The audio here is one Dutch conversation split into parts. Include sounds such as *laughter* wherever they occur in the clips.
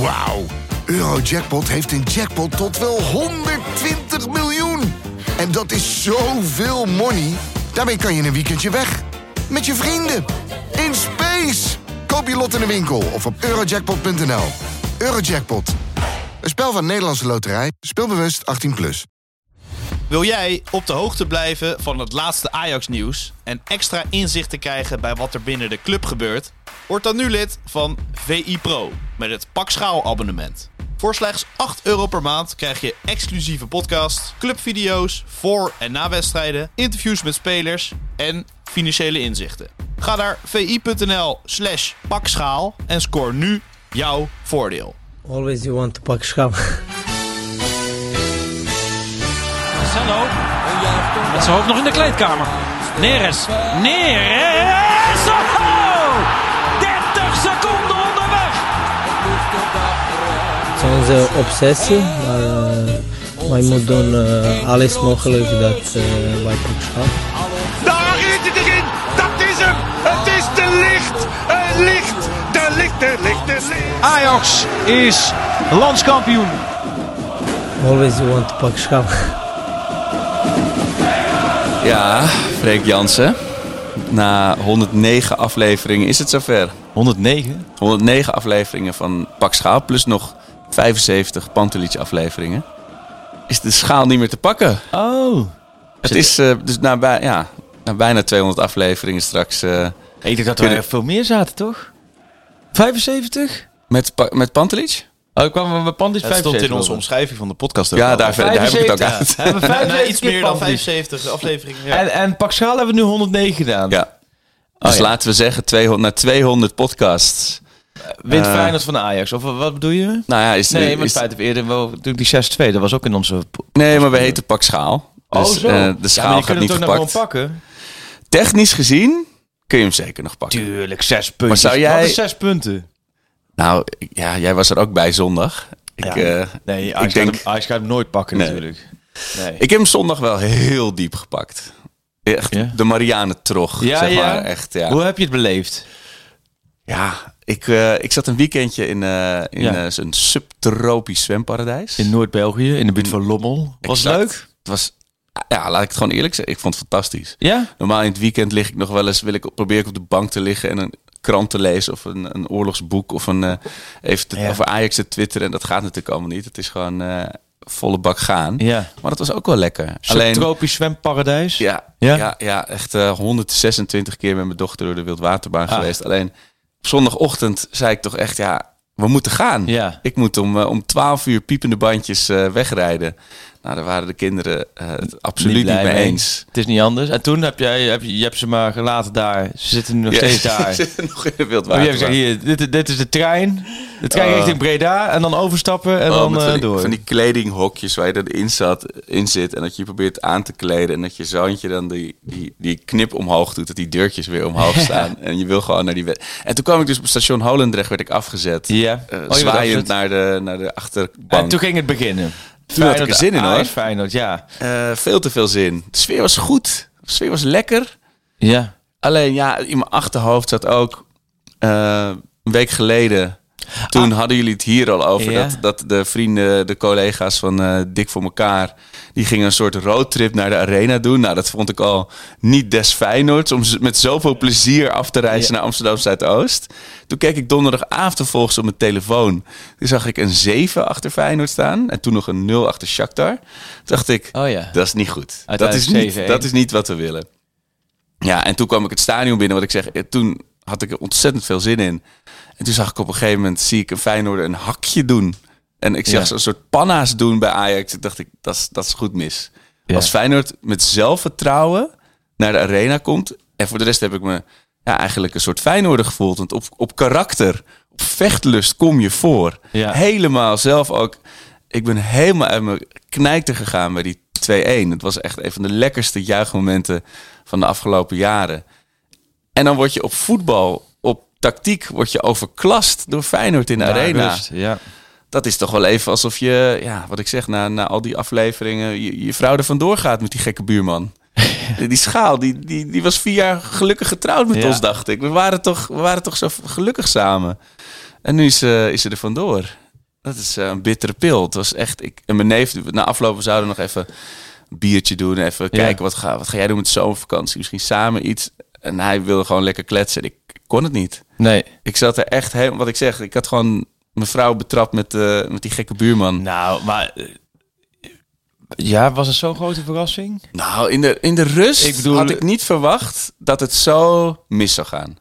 Wauw. Eurojackpot heeft een jackpot tot wel 120 miljoen. En dat is zoveel money. Daarmee kan je een weekendje weg. Met je vrienden. In space. Koop je lot in de winkel of op eurojackpot.nl. Eurojackpot. Een spel van Nederlandse Loterij. Speelbewust 18+. Plus. Wil jij op de hoogte blijven van het laatste Ajax-nieuws en extra inzicht te krijgen bij wat er binnen de club gebeurt? Word dan nu lid van VI Pro met het Pak Schaal abonnement. Voor slechts 8 euro per maand krijg je exclusieve podcasts, clubvideo's voor en na wedstrijden, interviews met spelers en financiële inzichten. Ga naar vi.nl slash pakschaal en scoor nu jouw voordeel. Always you want to pak schaal. Marcelo. Met zijn hoofd nog in de kleedkamer. Neres. Neres. Onze obsessie, maar uh, wij moeten doen uh, alles mogelijk dat uh, wij schaal. Daar is het erin! Dat is hem! Het is de licht! Het licht! De licht, de licht, de licht! Ajax is landskampioen. Always you want to pak schaal. Ja, Freek Jansen. Na 109 afleveringen is het zover. 109? 109 afleveringen van Pak Schaal, plus nog 75 Pantelich afleveringen. Is de schaal niet meer te pakken. Oh. Het is uh, dus na, bij, ja, na bijna 200 afleveringen straks... Uh, ik dacht dat er veel meer zaten, toch? 75? Met, met Pantelich? Oh, ik kwam met Pandis 75. stond in onze omschrijving van de podcast. Ja, daar, daar, heb ik het ook uit. Ja. *laughs* hebben 75 iets meer dan 75 afleveringen. Ja. En, en Pak Schaal hebben we nu 109 gedaan. Ja. Dus oh, ja. laten we zeggen, 200, na 200 podcasts. Wint uh, Feyenoord van de Ajax, of wat bedoel je? Nou ja, is, nee, maar het feit eerder wel, die 6-2, dat was ook in onze... Nee, maar we heten Pak Schaal. Dus, oh, zo. Uh, de schaal ja, gaat niet het verpakt. pakken. Technisch gezien kun je hem zeker nog pakken. Tuurlijk, zes punten. Maar zou jij... Wat zes punten? Nou, ja, jij was er ook bij zondag. Ik, ja, uh, nee, Ajax, ik denk, gaat hem, Ajax gaat hem nooit pakken nee. natuurlijk. Nee. Ik heb hem zondag wel heel diep gepakt. Echt Ja? de Marianne trog, Ja, zeg maar. Echt, ja. Hoe heb je het beleefd? Ja, ik, eh, ik zat een weekendje in, eh in Ja. eh, zo'n subtropisch zwemparadijs. In Noord-België, in de buurt van Lommel. Was Exact. leuk? Het was, ja, laat ik het gewoon eerlijk zeggen. Ik vond het fantastisch. Ja? Normaal in het weekend lig ik nog wel eens, wil ik, probeer ik op de bank te liggen en een krant te lezen of een, een oorlogsboek of een, even te, Ja. over Ajax te twitteren. En dat gaat natuurlijk allemaal niet. Het is gewoon volle bak gaan. Ja. Maar dat was ook wel lekker. Alleen, Tropisch zwemparadijs. ja, Ja? ja? Ja, echt eh, 126 keer met mijn dochter door de wildwaterbaan Ah. geweest. Alleen zondagochtend zei ik toch echt, ja, we moeten gaan. Ja. Ik moet om, eh, om 12 uur piepende bandjes eh, wegrijden. Nou, daar waren de kinderen eh, het absoluut niet, mee mee. eens. Het is niet anders. En toen heb, jij, heb je, je hebt ze maar gelaten daar. Ze zitten nu nog Ja, steeds *laughs* daar. ze zitten nog in de Oh, je hebt gezegd, hier, dit, dit is de trein. De trein Oh. richting Breda. En dan overstappen en Oh, dan van, eh, die, door. van die kledinghokjes waar je dan in, zat, in zit. En dat je probeert aan te kleden. En dat je zoontje dan die, die, die knip omhoog doet. Dat die deurtjes weer omhoog staan. En je wil gewoon naar die wet. En toen kwam ik dus op station Holendrecht werd ik afgezet. Ja. Eh, Oh, zwaaiend naar de, naar de achterbank. En toen ging het beginnen. Toen had ik er zin in, hoor. Feyenoord, ja. Eh, veel te veel zin. De sfeer was goed. De sfeer was lekker. Ja. Alleen ja, in mijn achterhoofd zat ook eh, een week geleden. Toen hadden jullie het hier al over Ah. Ja. dat, dat de vrienden, de collega's van eh, Dik voor elkaar, die gingen een soort roadtrip naar de arena doen. Nou, dat vond ik al niet des Feyenoords om met zoveel plezier af te reizen naar Amsterdam Zuidoost. Toen keek ik donderdagavond vervolgens op mijn telefoon. Toen zag ik een 7 achter Feyenoord staan en toen nog een 0 achter Shakhtar. Toen dacht ik, Oh ja. dat is niet goed. Dat is niet, 7-1. dat is niet wat we willen. Ja, en toen kwam ik het stadion binnen. Wat ik zeg, eh, toen had ik er ontzettend veel zin in. En toen zag ik op een gegeven moment, zie ik een Feyenoorder een hakje doen. En ik zag Ja. zo'n soort panna's doen bij Ajax. Toen dacht ik, dat is, dat is goed mis. Ja. Als Feyenoord met zelfvertrouwen naar de arena komt. En voor de rest heb ik me ja, eigenlijk een soort Feyenoorder gevoeld. Want op, op karakter, op vechtlust kom je voor. Ja. Helemaal zelf ook. Ik ben helemaal uit mijn knijter gegaan bij die 2-1. Het was echt een van de lekkerste juichmomenten van de afgelopen jaren. En dan word je op voetbal, op tactiek, word je overklast door Feyenoord in de Ja, arena. rust, Ja. Dat is toch wel even alsof je, ja, wat ik zeg, na, na al die afleveringen, je, je vrouw er vandoor gaat met die gekke buurman. *laughs* Die schaal, die, die, die was vier jaar gelukkig getrouwd met Ja. ons, dacht ik. We waren toch, we waren toch zo gelukkig samen. En nu is, eh, is ze er vandoor. dat is eh, een bittere pil. Het was echt, ik en mijn neef, na aflopen zouden we nog even een biertje doen, even kijken wat ga, wat ga jij doen met de zomervakantie, misschien samen iets. En hij wilde gewoon lekker kletsen. Ik kon het niet. Nee. Ik zat er echt helemaal, wat ik zeg, ik had gewoon mijn vrouw betrapt met, eh, met die gekke buurman. Nou, maar... eh, Ja, was het zo'n grote verrassing? Nou, in de, in de rust Ik bedoel- had ik niet verwacht dat het zo mis zou gaan.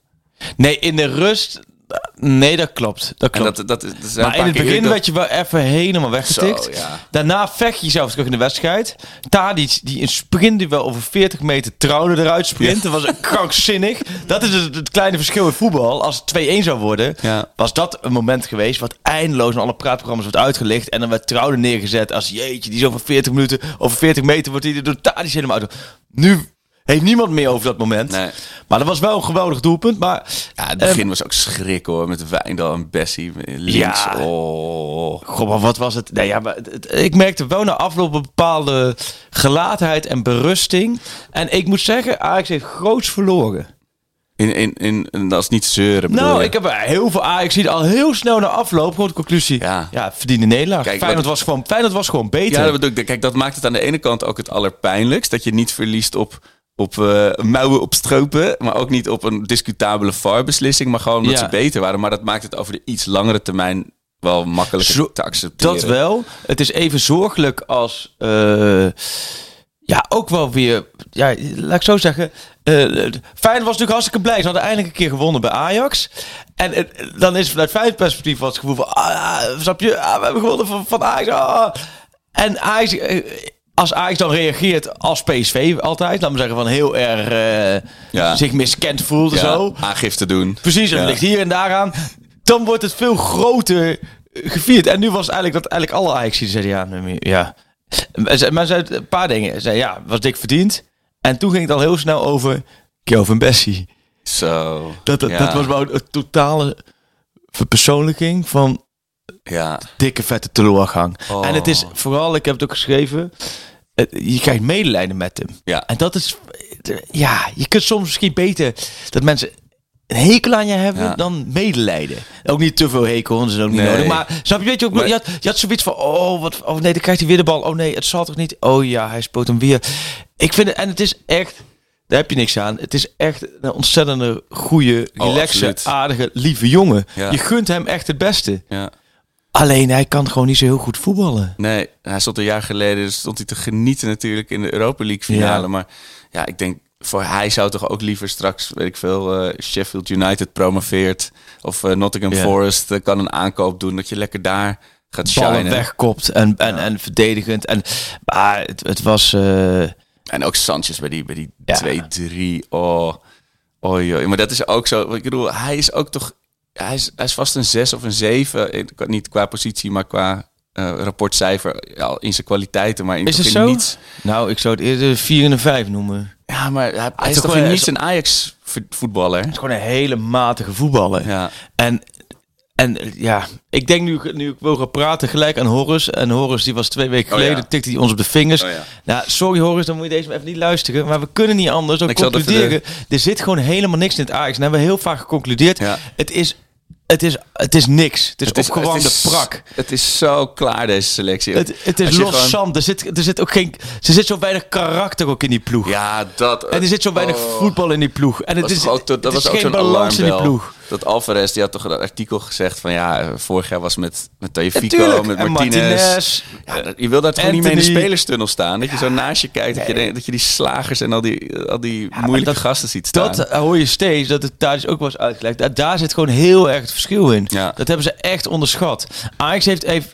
Nee, in de rust... Nee, dat klopt. Dat klopt. dat, dat, maar in het begin werd je wel even helemaal weggetikt. Zo, ja. Daarna vecht je jezelf terug in de wedstrijd. Tadic, die een sprint die wel over 40 meter trouwde eruit sprint. Dat was krankzinnig. Dat is het, het kleine verschil in voetbal. Als het 2-1 zou worden, Ja. was dat een moment geweest... wat eindeloos in alle praatprogramma's wordt uitgelicht. En dan werd trouwde neergezet als... jeetje, die is over 40 minuten, over 40 meter wordt hij door Tadic helemaal uit. Nu heeft niemand meer over dat moment. Nee. Maar dat was wel een geweldig doelpunt. Maar Ja, het Ehm, begin was ook schrik hoor, met Wijndal en Bessie links. Ja. Oh. Maar wat was het? Nee, ja, maar het- het- ik merkte wel na afloop een bepaalde gelatenheid en berusting. En ik moet zeggen, Ajax heeft groots verloren. In, in, in, dat is niet zeuren Nou, je? ik heb heel veel Ajax zien al heel snel na afloop. Gewoon de conclusie. Ja. Ja, verdiende nederlaag. Kijk, Feyenoord, wat- was gewoon, Feyenoord was gewoon beter. Ja, dat bedoel ik. Kijk, dat maakt het aan de ene kant ook het allerpijnlijkst. Dat je niet verliest op, op eh, mouwen op stropen. Maar ook niet op een discutabele VAR-beslissing. Maar gewoon omdat Ja. ze beter waren. Maar dat maakt het over de iets langere termin wel makkelijker Zo- te accepteren. Dat wel. Het is even zorgelijk als. eh, ja, ook wel weer. Ja, laat ik zo zeggen. eh Feyenoord was natuurlijk hartstikke blij. Ze hadden eindelijk een keer gewonnen bij Ajax. En dan is vanuit Feyenoord perspectief wat het gevoel van. Ah, ja, snap je? Ah, we hebben gewonnen van, van Ajax. ah. En Ajax. Als Ajax dan reageert als PSV altijd, laten we zeggen van heel erg eh, Ja. zich miskend voelt en Ja, zo. aangifte doen. Precies, en Ja. ligt hier en daaraan. Dan wordt het veel groter eh, gevierd. En nu was eigenlijk dat eigenlijk alle Ajax zeiden ja, ja. Maar ze- Maar ze zei een paar dingen. Ze zei ja, was dik verdiend. En toen ging het al heel snel over Kelvin Bessie. Zo. Dat, dat was wel een totale verpersoonlijking van Ja. dikke vette teleurgang. Oh. En het is vooral, ik heb het ook geschreven, je krijgt medelijden met hem. Ja. En dat is, ja, je kunt soms misschien beter dat mensen een hekel aan je hebben Ja. dan medelijden. Ook niet te veel hekel, want is ook niet Nee. nodig. Maar snap je, weet je ook, Maar- je, had, je had zoiets van, oh, wat, oh nee, dan krijgt hij weer de bal. Oh nee, het zal toch niet? Oh ja, hij spoot hem weer. Ik vind het, en het is echt, daar heb je niks aan. Het is echt een ontzettende goede, Oh, relaxe, aardige, lieve jongen. Ja. Je gunt hem echt het beste. ja. Alleen hij kan gewoon niet zo heel goed voetballen. Nee, hij stond een jaar geleden stond hij te genieten natuurlijk in de Europa League finale. Ja. Maar ja, ik denk voor hij zou toch ook liever straks, weet ik veel, eh, Sheffield United promoveert of eh, Nottingham. Forest eh, kan een aankoop doen dat je lekker daar gaat shinen. wegkopt en, en, en verdedigend. En, maar het, het was... En ook Sanchez bij die, bij die Ja. 2-3. Oh, oh joh. Maar dat is ook zo. Ik bedoel, hij is ook toch. Hij is, hij is vast een 6 of een 7. Eh, Niet qua positie, maar qua eh, rapportcijfer. Ja, in zijn kwaliteiten. Maar in, Is het zo? niets. Nou, ik zou het eerder 4 en een 5 noemen. Het Ja, maar hij, hij is toch in niets een Ajax vo- voetballer. is gewoon een hele matige voetballer. Ja. En, en ja, ik denk nu, nu ik wil gaan praten gelijk aan Horus. En Horus die was twee weken Oh, geleden, ja. tikte hij ons op de vingers. Oh, ja. Nou, sorry Horus, dan moet je deze maar even niet luisteren. Maar we kunnen niet anders dan Ik het concluderen. Er zit gewoon helemaal niks in het Ajax. En hebben we heel vaak geconcludeerd. Ja. Het, is, het, is, het is niks. Het is Het is, het is- prak. Het is zo klaar, deze selectie. Het, het is los gewoon- zand. Er zit, er zit ook geen. Er zit zo weinig karakter ook in die ploeg. Ja, dat. En er zit zo weinig oh. voetbal in die ploeg. En het is, ook, dat was is ook geen balans in die ploeg. Dat Alvarez, die had toch een artikel gezegd van ja, vorig jaar was met, met Natuurlijk. met En Martinez. Je wil daar toch niet mee in de spelerstunnel staan? Dat je zo naast je kijkt, dat, je, denkt- dat je die slagers en al die, al die moeilijke dat- gasten ziet staan. Dat eh, hoor je steeds, dat het thuis ook was uitgelegd. Daar, daar zit gewoon heel erg het verschil in. Ja. Dat hebben ze echt onderschat. Ajax heeft, heeft,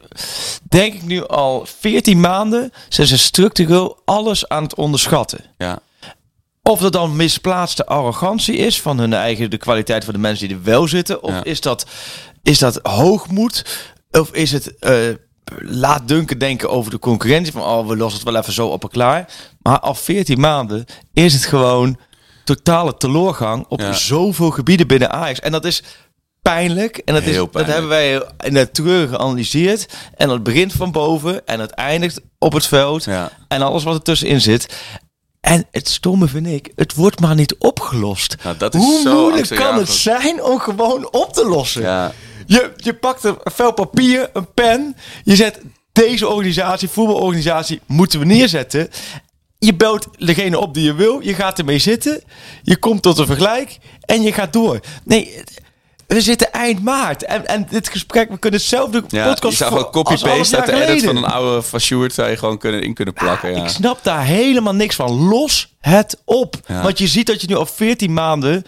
denk ik nu al 14 maanden, zijn ze structureel alles aan het onderschatten. ja. Of dat dan misplaatste arrogantie is van hun eigen, de kwaliteit van de mensen die er wel zitten. Of Ja. is, dat, is dat hoogmoed? Of is het eh, laat Duncan denken over de concurrentie? Van oh, we lossen het wel even zo op en klaar. Maar al 14 maanden is het gewoon totale teleurgang op Ja. zoveel gebieden binnen Ajax. En dat is pijnlijk. En dat, is, Heel dat pijnlijk. hebben wij in het treur geanalyseerd. En dat begint van boven en het eindigt op het veld. Ja. En alles wat er tussenin zit. En het stomme vind ik, het wordt maar niet opgelost. Nou, dat is Hoe zo moeilijk kan het zijn om gewoon op te lossen? Ja. Je Je, je pakt een vel papier, een pen. Je zet deze organisatie, voetbalorganisatie, moeten we neerzetten. Je belt degene op die je wil. Je gaat ermee zitten. Je komt tot een vergelijk. En je gaat door. Nee, we zitten eind maart. En, en dit gesprek, we kunnen zelf doen. Ja, je podcast zou voor- gewoon copy-paste uit de edit van een oude van Sjoerd zou je gewoon kunnen, in kunnen plakken. Ja. Ik snap daar helemaal niks van. Los het op. Ja. Want je ziet dat je nu al 14 maanden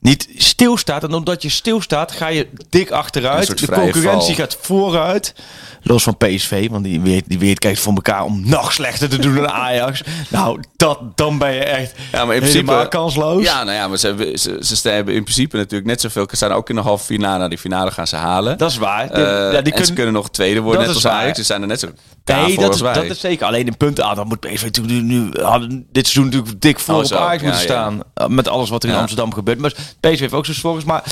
niet stilstaat. En omdat je stilstaat, ga je dik achteruit. De concurrentie val. gaat vooruit. Los van PSV, want die weet, die weet kijkt voor elkaar om nog slechter te doen dan Ajax. *laughs* Nou, dat, dan ben je echt Ja, maar in helemaal principe kansloos. Ja, nou ja, maar ze, hebben, ze, ze hebben in principe natuurlijk net zoveel. Ze staan ook in de halve finale. Nou, die finale gaan ze halen. Dat is waar. Eh, ja, die en kunnen, ze kunnen nog tweede worden, Dat net als. Ajax. Ze zijn er net zo Nee, voor dat is, wij. dat is zeker. Alleen in punten aan. Dan moet PSV natuurlijk nu, nu hadden dit seizoen natuurlijk dik voor Oh, op zo. Ajax Ja, moeten ja. staan. Uh, Met alles wat er in. Amsterdam gebeurt. Maar PSV heeft ook zijn volgens. Maar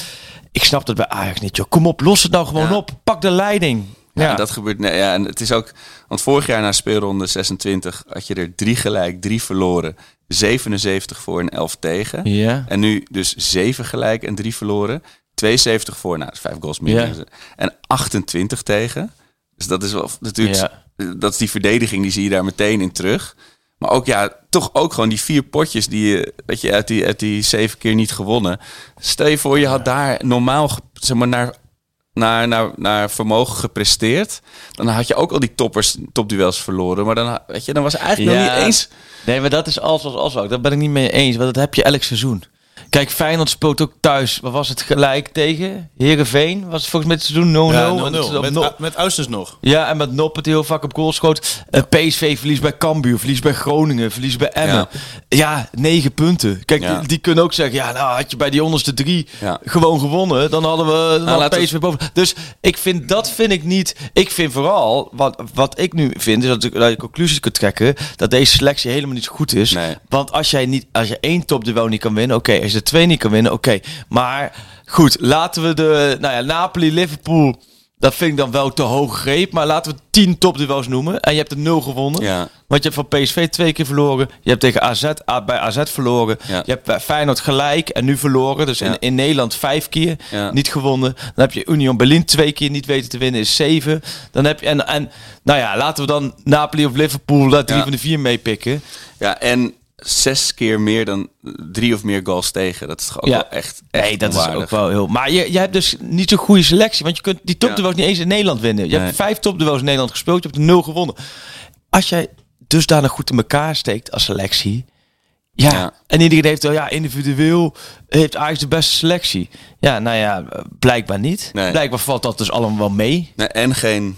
ik snap dat bij Ajax niet. Joh. Kom op, los het nou gewoon op. Pak de leiding. Ja, en dat gebeurt. Nee, ja, en het is ook. Want vorig jaar na speelronde 26 had je er drie gelijk, drie verloren. 77 voor en 11 tegen. Ja. En nu dus 7 gelijk en 3 verloren. 72 voor, nou, dat is 5 goals meer. Ja. En 28 tegen. Dus dat is wel natuurlijk. Ja. Dat is die verdediging, die zie je daar meteen in terug. Maar ook ja, toch ook gewoon die vier potjes die je, weet je, uit die, uit die zeven keer niet gewonnen. Stel je voor, je had daar normaal, zeg maar, naar, naar, naar, naar vermogen gepresteerd. Dan had je ook al die toppers, topduels verloren. Maar dan, weet je, dan was het eigenlijk nog niet eens. Nee, maar dat is als als als ook. Daar ben ik niet mee eens. Want dat heb je elk seizoen. Kijk, Feyenoord speelt ook thuis. Wat was het gelijk tegen? Herenveen was het volgens mij het seizoen 0-0. Ja, En 0-0. het- op Met, no- met nog. Ja, en met Noppet heel vaak op goal schoot. Eh, PSV verliest bij Cambuur, verliest bij Groningen, verliest bij Emmen. Ja, negen punten. Kijk, Ja. die, die kunnen ook zeggen... Ja, nou had je bij die onderste drie gewoon gewonnen... dan hadden we dan had we- PSV boven. Dus ik vind, dat vind ik niet... Ik vind vooral, wat, wat ik nu vind... is dat ik dat je conclusies kunt trekken... dat deze selectie helemaal niet zo goed is. Nee. Want als jij niet, als je één topduel niet kan winnen... oké, als je twee niet kan winnen, oké. Maar goed, laten we de... Nou ja, Napoli, Liverpool... Dat vind ik dan wel te hoog greep. Maar laten we tien topduels noemen. En je hebt er nul gewonnen. Ja. Want je hebt van PSV twee keer verloren. Je hebt tegen AZ, A- bij AZ verloren. Ja. Je hebt bij Feyenoord gelijk en nu verloren. Dus in, Ja. in Nederland vijf keer niet gewonnen. Dan heb je Union Berlin twee keer niet weten te winnen. Is zeven. Dan heb je... En, en nou ja, laten we dan Napoli of Liverpool... daar drie van de vier meepikken. Ja, en zes keer meer dan drie of meer goals tegen. Dat is ook Ja. wel echt, echt Nee, dat is onwaardig. ook wel heel... Maar je, je hebt dus niet zo'n goede selectie. Want je kunt die topduels niet eens in Nederland winnen. Je Nee. hebt vijf topduels in Nederland gespeeld. Je hebt er nul gewonnen. Als jij dusdanig goed in elkaar steekt als selectie... Ja, Ja. en iedereen heeft wel, ja, individueel heeft Ajax de beste selectie. Ja, nou ja, blijkbaar niet. Nee. Blijkbaar valt dat dus allemaal wel mee. Nee, en geen.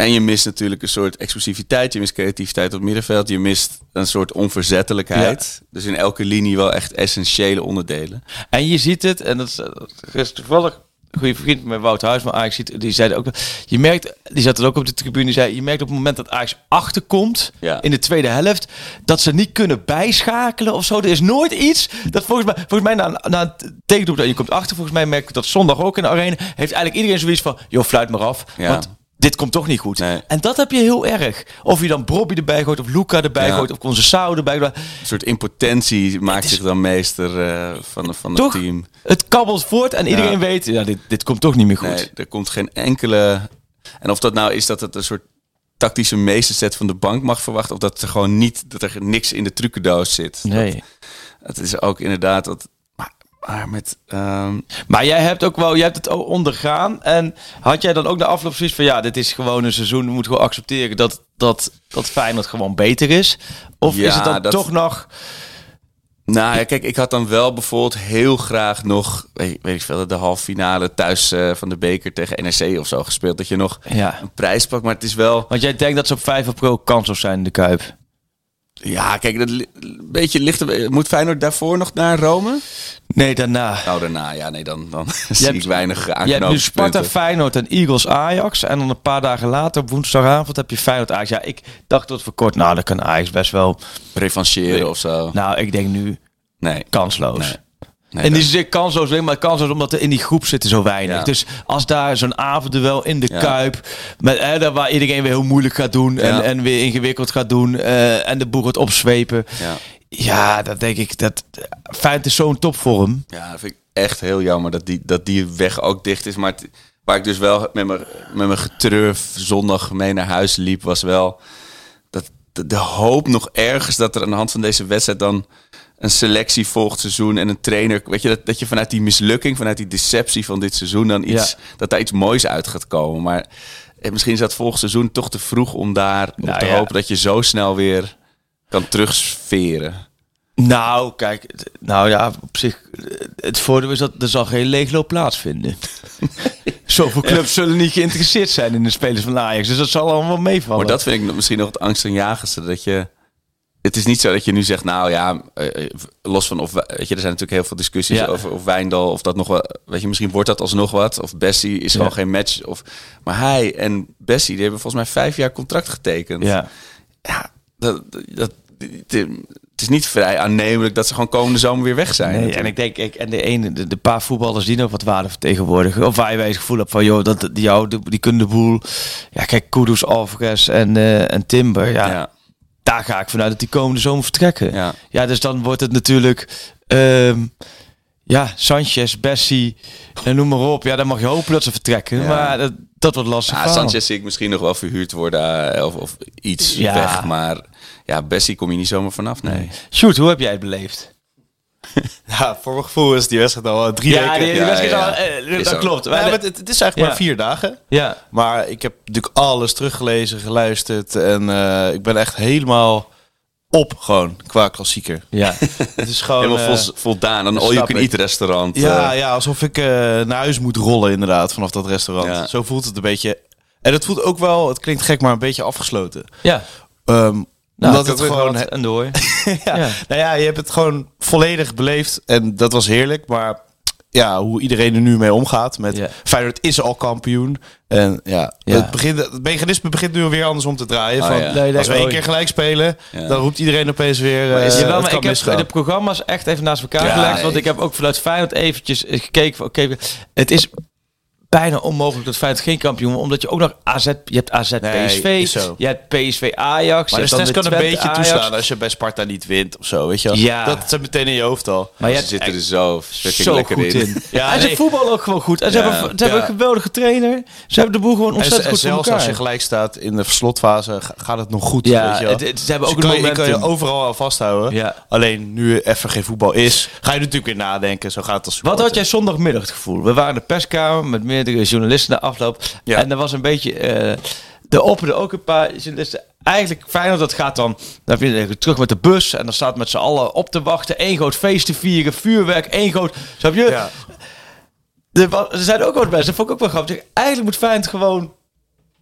En je mist natuurlijk een soort explosiviteit. Je mist creativiteit op het middenveld. Je mist een soort onverzettelijkheid. Dus in elke linie wel echt essentiële onderdelen. En je ziet het, en dat is, dat is toevallig een goede vriend met Wout Huisman, Ajax ziet, die zei ook, je merkt, die zat er ook op de tribune, die zei, je merkt op het moment dat Ajax achterkomt Ja. in de tweede helft, dat ze niet kunnen bijschakelen of zo. Er is nooit iets dat volgens mij, volgens mij na, na een tegendoep dat je komt achter, volgens mij merk ik dat zondag ook in de arena, heeft eigenlijk iedereen zoiets van, joh, fluit maar af, Ja. want dit komt toch niet goed. Nee. En dat heb je heel erg. Of je dan Bobby erbij gooit, of Luca erbij Ja. gooit, of Concessao erbij gooit. Een soort impotentie maakt is- zich dan meester eh, van, van het team. Het kabbelt voort en iedereen Ja. weet, ja, dit, dit komt toch niet meer goed. Nee, er komt geen enkele. En of dat nou is dat het een soort tactische meesterzet van de bank mag verwachten. Of dat er gewoon niet, dat er niks in de trucendoos zit. Nee. Het is ook inderdaad dat. Maar, met. ehm, Maar jij hebt ook wel, jij hebt het ook ondergaan. En had jij dan ook de afloop zoiets van, ja, dit is gewoon een seizoen. We moeten gewoon accepteren dat, dat, dat Feyenoord gewoon beter is. Of Ja, is het dan dat- toch nog... Nou ja, kijk, ik had dan wel bijvoorbeeld heel graag nog, weet, weet ik veel, de halve finale thuis eh, van de beker tegen NEC of zo gespeeld. Dat je nog Ja. een prijs pakt, maar het is wel... Want jij denkt dat ze op 5 april kansloos zijn in de Kuip. Ja, kijk, dat li- een beetje licht. Moet Feyenoord daarvoor nog naar Rome? Nee, daarna. Nou, daarna, ja, nee, dan, dan *laughs* zie hebt- ik weinig Je hebt nu. Sparta, Feyenoord en Eagles Ajax. En dan een paar dagen later, op woensdagavond, heb je Feyenoord Ajax. Ja, ik dacht tot voor kort, nou, dat kan Ajax best wel. Revancheren of zo. Nou, ik denk nu Nee. kansloos. Nee. Nee, en die zin kansloos, je, maar kansloos omdat er in die groep zitten zo weinig. Ja. Dus als daar zo'n avondduel in de Ja. Kuip, met, waar iedereen weer heel moeilijk gaat doen en, Ja. en weer ingewikkeld gaat doen eh, en de boer het opzwepen. Ja. Dat denk ik, dat Feyenoord is zo'n topvorm. ja, dat vind ik echt heel jammer dat die, dat die weg ook dicht is. Maar, het- waar ik dus wel met mijn, met mijn zondag mee naar huis liep, was wel dat de, de hoop nog ergens dat er aan de hand van deze wedstrijd dan een selectie volgt seizoen en een trainer. Weet je, dat, dat je vanuit die mislukking, vanuit die deceptie van dit seizoen dan iets, Ja. dat daar iets moois uit gaat komen. Maar eh, misschien is dat volgend seizoen toch te vroeg om daar op Nou te ja. hopen dat je zo snel weer kan terugsferen. Nou, kijk, nou ja, op zich, eh, het voordeel is dat er zal geen leegloop plaatsvinden. *laughs* Zoveel clubs zullen niet geïnteresseerd zijn in de spelers van Ajax, dus dat zal allemaal meevallen. Maar dat vind ik misschien nog het angstaanjagendste. Dat je. Het is niet zo dat je nu zegt, nou ja, eh, eh, los van of. Weet je, er zijn natuurlijk heel veel discussies Ja. over of Wijndal of dat nog wel. Weet je, misschien wordt dat alsnog wat. Of Bessie is gewoon Ja. geen match. Of, maar hij en Bessie, die hebben volgens mij vijf jaar contract getekend. Ja. ja dat, dat, het is niet vrij aannemelijk dat ze gewoon komende zomer weer weg zijn. Nee, en ik denk, ik, en de ene, de, de paar voetballers die nog wat waarde vertegenwoordigen, of waar je het gevoel hebt van, joh, dat, die, jou, die, die kunnen de boel. Ja, kijk, Kudus, Alvarez en, eh, en Timber, ja, ja. Daar ga ik vanuit dat die komende zomer vertrekken. Ja. Ja, dus dan wordt het natuurlijk, ehm, ja, Sanchez, Bessie, en noem maar op. Ja, dan mag je hopen dat ze vertrekken, Ja. maar dat, dat wordt lastig. Ja. Sanchez zie ik misschien nog wel verhuurd worden eh, of, of iets Ja. weg. Maar ja, Bessie kom je niet zomaar vanaf. Nee. Sjoerd, hoe heb jij het beleefd? *laughs* Ja, voor mijn gevoel is die wedstrijd al eh, drie Ja, weken. die, die Ja, wedstrijd ja, is ja. al, eh, Is dat klopt. Ja, Maar het, het is eigenlijk Ja. maar vier dagen. ja, Maar ik heb natuurlijk alles teruggelezen, geluisterd. En eh, ik ben echt helemaal op gewoon qua klassieker. ja. *laughs* Het is gewoon... Helemaal vol, voldaan. Een all-you-can-eat restaurant. ja, ja, alsof ik naar huis moet rollen inderdaad vanaf dat restaurant. Ja. Zo voelt het een beetje. En het voelt ook wel, het klinkt gek, maar een beetje afgesloten. ja. Ehm, Nou, omdat het gewoon... gehad en door. *laughs* *laughs* ja, Ja. Nou ja, je hebt het gewoon volledig beleefd. En dat was heerlijk. Maar ja, hoe iedereen er nu mee omgaat. Met Ja. Feyenoord is al kampioen. En ja, Ja. Het, begint, het mechanisme begint nu weer andersom te draaien. Oh, van, ja. Nee, Als we één keer gelijk spelen, Ja. dan roept iedereen opeens weer... Maar is- eh, maar ik heb de programma's echt even naast elkaar Ja, gelegd. Want ik heb ook vanuit Feyenoord eventjes gekeken. van, Oké, het is bijna onmogelijk dat Feyenoord geen kampioen wordt. Omdat je ook nog AZ... Je hebt AZ PSV. Je hebt PSV Ajax. Maar de stress kan weer een beetje Ajax. toeslaan als je bij Sparta niet wint of zo, weet je wel. Ja. Dat zit meteen in je hoofd al. Maar Ze zitten er zo zo lekker goed in. in. *laughs* Ja, en ze nee. voetballen ook gewoon goed. En ze, Ja. hebben, ze hebben een geweldige trainer. Ze hebben de boel gewoon En, ontzettend en goed voor zelfs elkaar. als je gelijk staat in de slotfase, ga- gaat het nog goed. Ja, weet je wel. het- het- ze hebben Dus ook een kan, je kan je overal aan vasthouden. Alleen nu even geen voetbal is, ga je natuurlijk weer nadenken. Zo gaat het als Wat had jij zondagmiddag het gevoel? We waren in de perskamer met meerdere journalisten na afloop. Ja. En er was een beetje... eh er opperden ook een paar journalisten. Eigenlijk fijn dat gaat dan... Dan heb je terug met de bus. En dan staat met z'n allen op te wachten. Eén groot feest te vieren. Vuurwerk. één groot... Snap je? Ja. Er, er zijn ook wat mensen. Dat vond ik ook wel grappig. Eigenlijk moet Feyenoord gewoon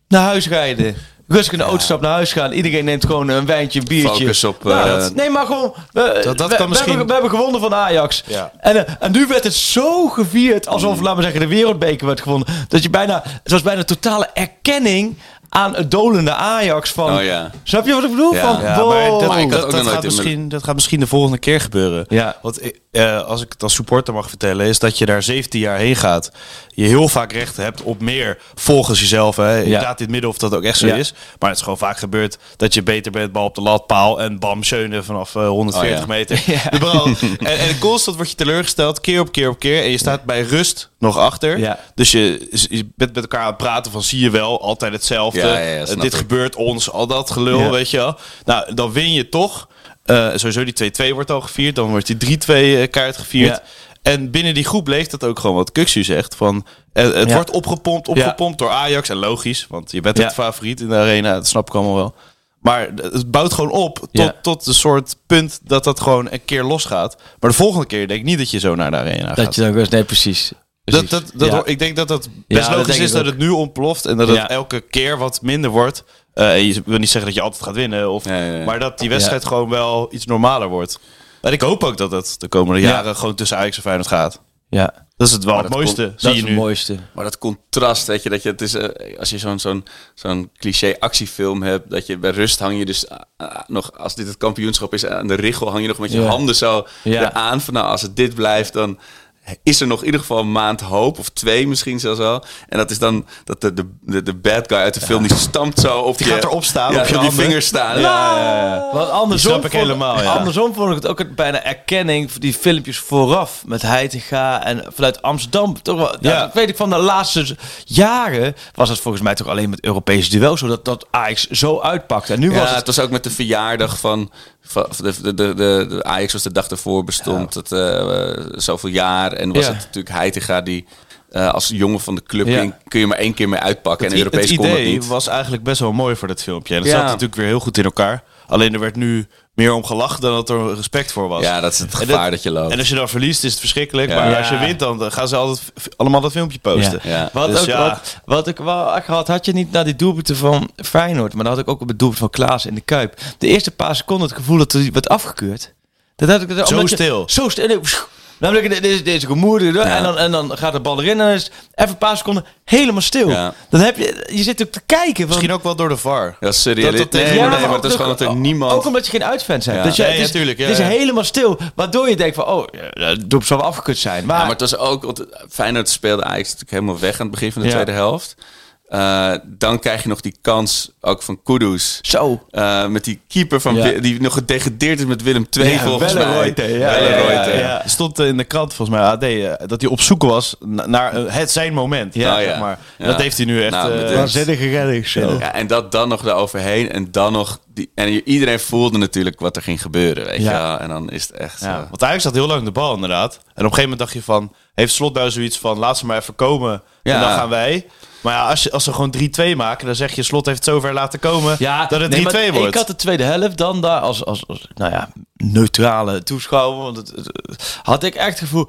naar huis rijden. Rustig in de autostap naar huis gaan. Iedereen neemt gewoon een wijntje, een biertje. Focus op, Nou, eh, dat- nee, maar gewoon... We, Dat- dat we- kan we misschien- hebben, we hebben gewonnen van Ajax. Ja. En, eh, en nu werd het zo gevierd alsof, laten we zeggen, de wereldbeker werd gewonnen. Dat je bijna... Het was bijna een totale erkenning aan het dolende Ajax van... Oh ja. Snap je wat ik bedoel? Ja. van, Ja, wow. maar dat, ik gaat in misschien, dat gaat misschien de volgende keer gebeuren. Ja. Want eh, als ik het als supporter mag vertellen, is dat je daar 17 jaar heen gaat. Je heel vaak recht hebt op meer volgens jezelf. Hè. Inderdaad, in het midden of dat ook echt zo Ja. is. Maar het is gewoon vaak gebeurd dat je beter bent, bal op de lat, paal en bam, schöne vanaf eh, 140 Oh, ja. meter. *laughs* De bal. En, en constant word je teleurgesteld, keer op keer op keer. En je staat bij rust nog achter. Ja. Dus je, je bent met elkaar aan het praten van zie je wel, altijd hetzelfde. Ja, ja, dit ik. gebeurt ons, al dat gelul, weet je wel. Nou, dan win je toch. Eh, sowieso die 2-2 wordt al gevierd. Dan wordt die 3-2 eh, kaart gevierd. En binnen die groep leeft dat ook gewoon wat Kuxu zegt. Van, eh, het wordt opgepompt, opgepompt door Ajax. En logisch, want je bent het favoriet in de arena. Dat snap ik allemaal wel. Maar het bouwt gewoon op tot, Ja. tot een soort punt dat dat gewoon een keer losgaat. Maar de volgende keer denk ik niet dat je zo naar de arena gaat. Dat je dan. Nee, precies. Dat, dat, dat, Ja. Ik denk dat dat best logisch is dat ook. het nu ontploft. En dat het elke keer wat minder wordt. Eh, en je wil niet zeggen dat je altijd gaat winnen. Of, Ja, ja, ja. Maar dat die wedstrijd gewoon wel iets normaler wordt. En ik hoop ook dat het de komende Ja. jaren gewoon tussen Ajax en Feyenoord gaat. Ja, Dat is het wel Maar het dat mooiste, zie dat je is nu. het mooiste. Maar dat contrast, weet je, dat je het is, eh, als je zo'n zo'n zo'n cliché actiefilm hebt, dat je bij rust hang je dus ah, nog, als dit het kampioenschap is, aan de richel hang je nog met je Ja. handen zo Ja. eraan van, nou, als het dit blijft, dan is er nog in ieder geval een maand hoop. Of twee misschien zelfs wel. En dat is dan dat de, de, de, bad guy uit de film, die stampt zo op Die je... gaat erop staan, ja, op je die vingers staan. Want andersom, snap ik vond, helemaal, ja. andersom vond ik het ook het bijna erkenning voor die filmpjes vooraf met Heitinga en vanuit Amsterdam. Toch wel, ja. Ja. dat weet ik van de laatste jaren was het volgens mij toch alleen met Europese duel zo dat, dat Ajax zo uitpakte. En nu Ja, was het het was ook met de verjaardag van... de, de, de, Ajax was de dag ervoor bestond. Het, eh, zoveel jaar. En was het natuurlijk Heitinga die... eh, als jongen van de club Ja. kun je maar één keer mee uitpakken. Het, en Europees het kon idee niet. was eigenlijk best wel mooi voor dit filmpje. En Ja. zat natuurlijk weer heel goed in elkaar. Alleen er werd nu meer om gelachen dan dat er respect voor was. Ja, dat is het gevaar dat, je loopt. En als je dan verliest is het verschrikkelijk. Ja. Maar Ja. als je wint dan gaan ze altijd allemaal dat filmpje posten. Ja. Ja. Wat, Dus ook, ja. wat, wat ik wel echt had, had je niet naar die doelpunten van Feyenoord, maar dan had ik ook op het doelpunt van Klaas in de Kuip. De eerste paar seconden het gevoel dat er werd afgekeurd. Dat had ik, Zo je- stil. Zo stil. Nee, pff, Namelijk, deze, deze gemoerde, en, dan, en dan gaat de bal erin en dan is het even een paar seconden helemaal stil. Ja. Dan heb je, je zit ook te kijken. Van, Misschien ook wel door de VAR. Ja, dit- dat nee, tegen- nee, maar het is gewoon dat er niemand... Ook omdat je geen uitfans hebt. Ja. Dus je, Nee, het is, natuurlijk, ja, het is ja. helemaal stil. Waardoor je denkt van, oh, zal wel afgekut zijn. Maar, Ja, maar het was ook... Want Feyenoord speelde natuurlijk helemaal weg aan het begin van de Ja. tweede helft. Eh, dan krijg je nog die kans ook van Kudus. zo. Eh, met die keeper van Ja. Die nog gedegradeerd is met Willem II Ja, volgens mij. Ja. Welleroyte. Ja, ja, ja. Stond in de krant volgens mij AD eh, dat hij op zoek was na- naar eh, het zijn moment. Ja, zeg ja. maar. Ja. Dat heeft hij nu echt. Nou, eh, Waanzinnige redding. Zo. Ja, en dat dan nog daaroverheen. En dan nog... Die, en iedereen voelde natuurlijk wat er ging gebeuren, weet Ja. je. En dan is het echt... Ja, eh, want Ajax had heel lang de bal inderdaad. En op een gegeven moment dacht je van... Heeft Slot nou zoiets van... Laat ze maar even komen. Ja. En dan gaan wij. Maar ja, als, je, als ze gewoon 3-2 maken... Dan zeg je Slot heeft het zover laten komen... dat het 3-2 nee, maar wordt. Ik had de tweede helft dan daar als, als, als nou ja, neutrale toeschouwer. Want het, het- had ik echt het gevoel.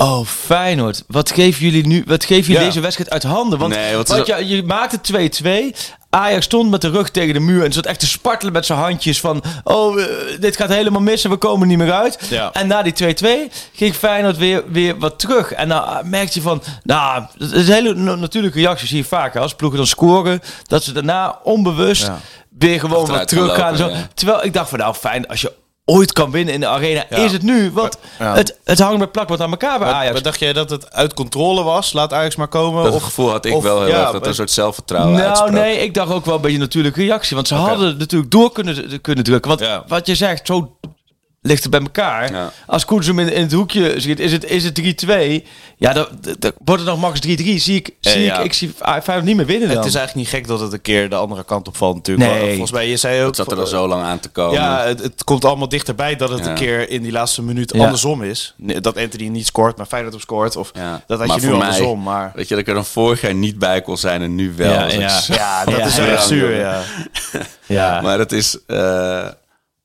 Oh, Feyenoord. Wat geven jullie nu? Wat geven jullie Ja. deze wedstrijd uit handen? Want, Nee, wat want je, maakte 2-2. Ajax stond met de rug tegen de muur en zat echt te spartelen met zijn handjes van... Oh, eh, dit gaat helemaal missen, we komen niet meer uit. Ja. En na die 2-2 ging Feyenoord weer, weer wat terug. En dan merkte je van... Nou, dat is een hele na- natuurlijke reactie, zie je vaker. Als ploegen dan scoren, dat ze daarna onbewust weer gewoon wat Achteruit terug gaan gaan. Zo. Terwijl ik dacht van nou fijn, als je ooit kan winnen in de arena, Ja. is het nu. Want Ja. het, het hangt met plak wat aan elkaar bij Maar, Ajax. maar dacht jij dat het uit controle was? Laat Ajax maar komen? dat of, gevoel had ik of- wel heel ja, erg. Dat er een soort zelfvertrouwen nou uitsprak. nee, ik dacht ook wel een beetje een natuurlijke reactie. Want ze hadden natuurlijk door kunnen, kunnen drukken. Want Ja. wat je zegt, zo ligt het bij elkaar. Ja. Als Koens hem in, in het hoekje ziet, is het, is het 3-2. Ja, dan, dan wordt het nog max 3-3. Zie ik, Eh, zie ja. ik, ik zie Feyenoord niet meer winnen dan. Het is eigenlijk niet gek dat het een keer de andere kant op valt natuurlijk. Nee. Volgens mij, je zei ook... Het zat er al zo lang aan te komen. Ja, het, het komt allemaal dichterbij dat het Ja. een keer in die laatste minuut andersom is. Dat Anthony niet scoort, maar Feyenoord op scoort. Of Ja. dat had Maar je nu voor mij- andersom. Maar Weet je, dat ik er dan vorig jaar niet bij kon zijn en nu wel. Ja, Dat is ja. dat Ja, is echt zuur, ja. *laughs* ja. Maar het is... eh,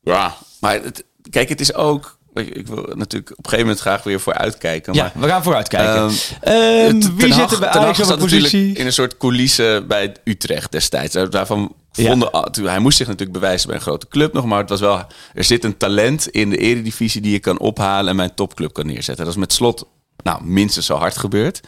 ja, maar het, kijk, het is ook... Ik, wil natuurlijk op een gegeven moment graag weer voor uitkijken. ja, Maar, we gaan vooruit kijken. Ehm, Ehm, Ten wie Hag- zit er bij Ajax op positie? in een soort coulisse bij Utrecht destijds. Daarvan vonden, hij moest zich natuurlijk bewijzen bij een grote club nog, maar het was wel, er zit een talent in de eredivisie die je kan ophalen en bij een topclub kan neerzetten. Dat is met slot, nou, minstens zo hard gebeurd.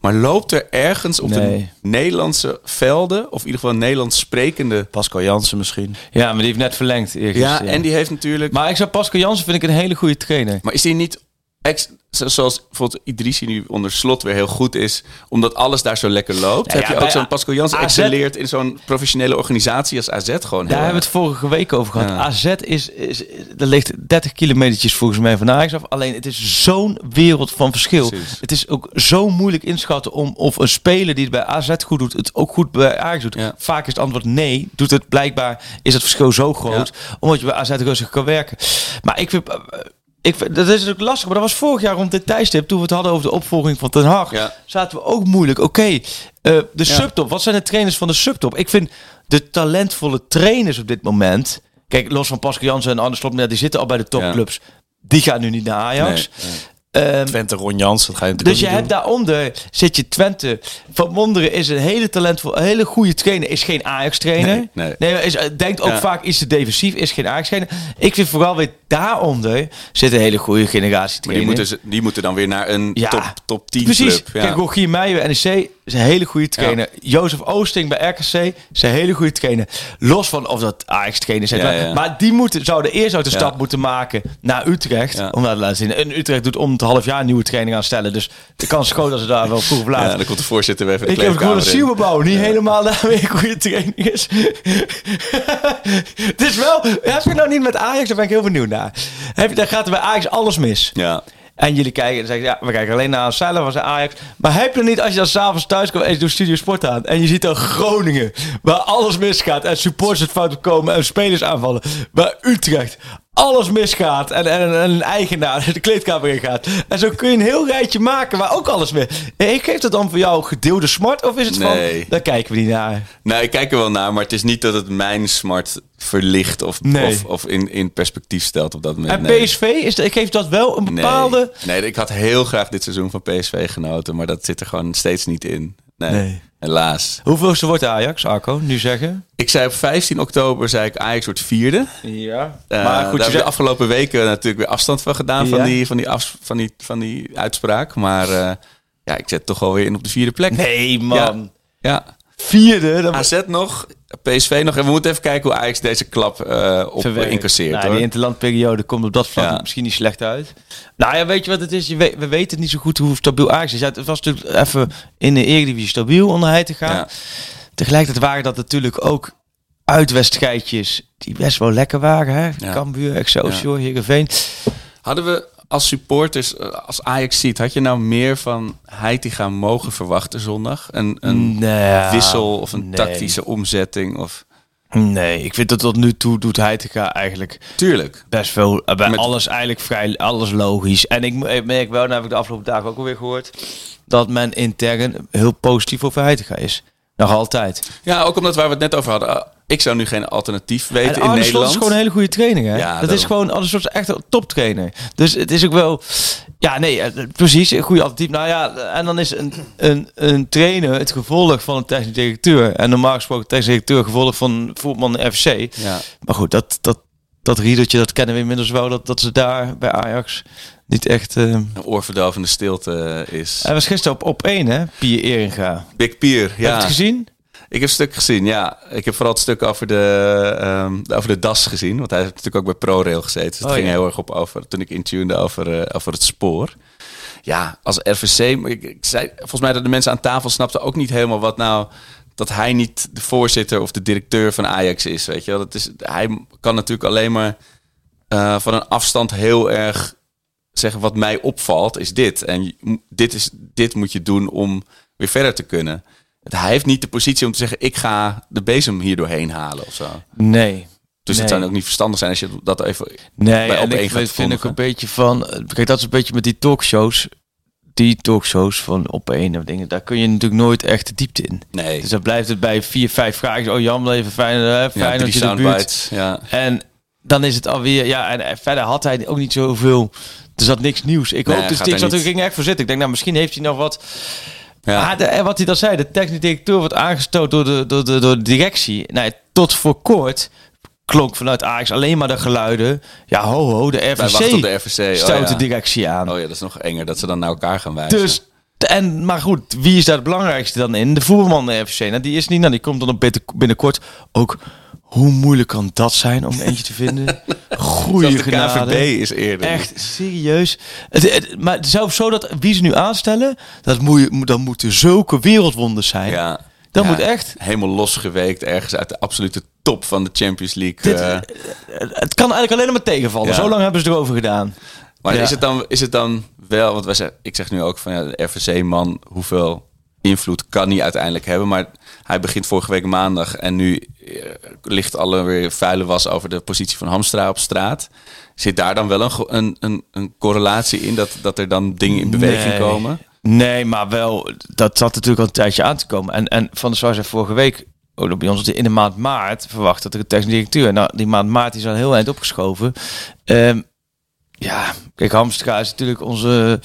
Maar loopt er ergens op Nee. de Nederlandse velden, of in ieder geval Nederlands sprekende... Pascal Jansen misschien. Ja, maar die heeft net verlengd. ergens, Ja, en die heeft natuurlijk... Maar ik zou Pascal Jansen vind ik een hele goede trainer. Maar is die niet, ex, zo- zoals bijvoorbeeld Idrissi nu onder slot weer heel goed is, omdat alles daar zo lekker loopt? Ja, heb ja, je ook zo'n Pascal Jansen AZ excelleerd in zo'n professionele organisatie als AZ gewoon Daar hebben we het vorige week over gehad. Ja. AZ is, is, er ligt 30 kilometertjes volgens mij van Ajax af. Alleen het is zo'n wereld van verschil. Precies. Het is ook zo moeilijk inschatten om of een speler die het bij AZ goed doet, het ook goed bij Ajax doet. Vaak is het antwoord nee. Doet het blijkbaar is het verschil zo groot, omdat je bij AZ rustig kan werken. Maar ik vind. Ik, vind- dat is natuurlijk lastig, maar dat was vorig jaar rond dit tijdstip, toen we het hadden over de opvolging van Ten Hag, Ja. zaten we ook moeilijk. Oké, eh, de subtop, wat zijn de trainers van de subtop? Ik vind de talentvolle trainers op dit moment, kijk, los van Pascal Jansen en Arne Slot, die zitten al bij de topclubs, die gaan nu niet naar Ajax. Nee, nee. Ehm, Twente, Ron Jans, dat ga je natuurlijk dus je hebt daaronder zit je Twente. Van Wonderen is een hele talentvol, een hele goede trainer. Is geen Ajax trainer. Nee, nee. is, eh, denkt ook Ja. vaak iets te defensief. Is geen Ajax trainer. Ik vind vooral weer daaronder zit een hele goede generatie Maar die trainer. moeten, ze- die moeten dan weer naar een Ja. top, top 10 Precies. club. Ja. Kijk, Rogier Meijer, NEC, is een hele goede trainer. Jozef Oosting bij RKC is een hele goede trainer. Los van of dat Ajax trainer zijn. Ja, ja. Maar die moeten, zouden eerst uit de stap moeten maken naar Utrecht. Om dat te laten zien. En Utrecht doet om het half jaar een nieuwe training aanstellen. Dus de kans is groot dat ze daar wel vroeg laat. Ja, dan komt de voorzitter weer even de Ik heb gewoon een. Sielbouw niet helemaal daarmee een goede training is. *laughs* Het is wel... Heb je nou niet met Ajax? Daar ben ik heel benieuwd naar. Heb je, dan gaat er bij Ajax alles mis. Ja. En jullie kijken en zeggen, ja, we kijken alleen naar Zeilen van zijn Ajax. Maar heb je niet, als je dan s'avonds thuis komt en je doet Studio Sport aan... en je ziet dan Groningen, waar alles misgaat... en supporters het fout komen en spelers aanvallen. Waar Utrecht alles misgaat en, en, en een eigenaar *laughs* de kleedkamer in gaat. En zo kun je een heel rijtje maken waar ook alles mis... Ik geef dat dan voor jou gedeelde smart of is het Nee. van... daar kijken we niet naar. Nou, ik kijk er wel naar, maar het is niet dat het mijn smart verlicht of, Nee. of, of in, in perspectief stelt op dat moment. En nee. PSV, is, ik geef dat wel een Nee. bepaalde... Nee, ik had heel graag dit seizoen van PSV genoten, maar dat zit er gewoon steeds niet in. Nee, Nee. helaas. Hoeveelste wordt Ajax, Arco, nu zeggen? Ik zei op 15 oktober, zei ik Ajax wordt vierde. Ja. Eh, maar daar goed, je heb ik zei- de afgelopen weken natuurlijk weer afstand van gedaan Ja. van, die, van, die af, van, die, van die uitspraak. Maar eh, ja, ik zet toch wel weer in op de vierde plek. Nee, man. Ja. Vierde, dan AZ nog, PSV nog. En we moeten even kijken hoe Ajax deze klap eh op verwerkt. incasseert. Nou, hoor. die interlandperiode komt op dat vlak Ja. misschien niet slecht uit. Nou ja, weet je wat het is? Je weet, we weten niet zo goed hoe stabiel Ajax is. Ja, het was natuurlijk even in de Eredivisie stabiel onder hij te gaan. Ja. Tegelijkertijd waren dat natuurlijk ook uitwedstrijdjes die best wel lekker waren. Hè? Ja. Cambuur, Excelsior, Heerenveen. Hadden we als supporters, eh, als Ajax ziet, had je nou meer van Heitinga mogen verwachten zondag? Een, een Nee, wissel of een nee. tactische omzetting? Of... Nee, ik vind dat tot nu toe doet gaan eigenlijk Tuurlijk. best veel eh, bij Met- alles eigenlijk vrij alles logisch. En ik merk wel, nou heb ik de afgelopen dagen ook alweer gehoord, dat men intern heel positief over Heitinga is. Nog altijd. Ja, ook omdat waar we het net over hadden. Ik zou nu geen alternatief weten en in Slot Nederland. is gewoon een hele goede trainer. Hè? Ja, dat is gewoon Arne Slot is echt een toptrainer. Dus het is ook wel, ja nee, eh, precies een goede alternatief. Nou ja, en dan is een, een, een trainer het gevolg van een technisch directeur en normaal gesproken technisch directeur gevolg van voetman FC. Ja. Maar goed, dat, dat, dat riedeltje, dat kennen we inmiddels wel. Dat, dat ze daar bij Ajax niet echt... eh Een oorverdovende stilte is. Hij was gisteren op, op één, hè? Pier Eringa. Big Pier, Heb je ja. het gezien? Ik heb stuk gezien, ja. Ik heb vooral het stuk over de, ehm, over de DAS gezien. Want hij heeft natuurlijk ook bij ProRail gezeten. Dus het Oh, ging ja. heel erg op over, toen ik intunede over, eh, over het spoor. Ja, als RVC, ik, ik zei, volgens mij dat de mensen aan tafel snapten ook niet helemaal wat nou... dat hij niet de voorzitter of de directeur van Ajax is, weet je wel. Dat is, hij kan natuurlijk alleen maar eh, van een afstand heel erg zeggen... wat mij opvalt is dit. En dit, is, dit moet je doen om weer verder te kunnen. Hij heeft niet de positie om te zeggen: ik ga de bezem hier doorheen halen of zo. Nee. Dus Nee. het zou ook niet verstandig zijn als je dat even. Nee, bij en ik vind, vind ik een beetje van... Kijk, dat is een beetje met die talkshows. Die talkshows van op één of dingen. Daar kun je natuurlijk nooit echt de diepte in. Nee. Dus dan blijft het bij vier, vijf vragen. Oh, jammer even fijn, hè, ja, fijn dat je de buurt... Ja. En dan is het alweer... Ja, en eh, verder had hij ook niet zoveel... Er zat niks nieuws. Ik Nee, hoop dus ik zat er ging echt voor zitten. Ik denk, nou, misschien heeft hij nog wat... Ja. Ah, en wat hij dan zei, de technisch directeur wordt aangestoten door de, door de, door de directie. Nou, tot voor kort klonk vanuit Ajax alleen maar de geluiden. Ja, ho, ho, de wachten op RVC de RVC. stoot Oh, de directie aan. oh ja, dat is nog enger dat ze dan naar elkaar gaan wijzen. Dus, en, maar goed, wie is daar het belangrijkste dan in? De voerman de RVC. Nou, die is niet, nou, die komt dan binnenkort ook. Hoe moeilijk kan dat zijn om eentje te vinden? *laughs* Goeie de genade. KVB is eerder. Echt serieus. Het, het- maar zelfs zo dat wie ze nu aanstellen, dat moet dan moeten zulke wereldwonders zijn. Ja. Dat Ja, moet echt. Helemaal losgeweekt ergens uit de absolute top van de Champions League. Dit- eh. Het kan eigenlijk alleen maar tegenvallen. Ja. Zo lang hebben ze erover gedaan. Maar Ja. is, het dan, is het dan wel, want wij zeggen, ik zeg nu ook van ja, de RVC-man, hoeveel invloed kan hij uiteindelijk hebben? Maar hij begint vorige week maandag en nu eh, ligt alle weer vuile was over de positie van Hamstra op straat. Zit daar dan wel een, een, een, een correlatie in dat, dat er dan dingen in beweging Nee. komen? Nee, maar wel, dat zat natuurlijk al een tijdje aan te komen. En, en Van der Sar zei vorige week, bij ons, in de maand maart verwacht dat er een technisch directeur. Nou, die maand maart is al heel eind opgeschoven. Ehm, ja, kijk, Hamstra is natuurlijk onze...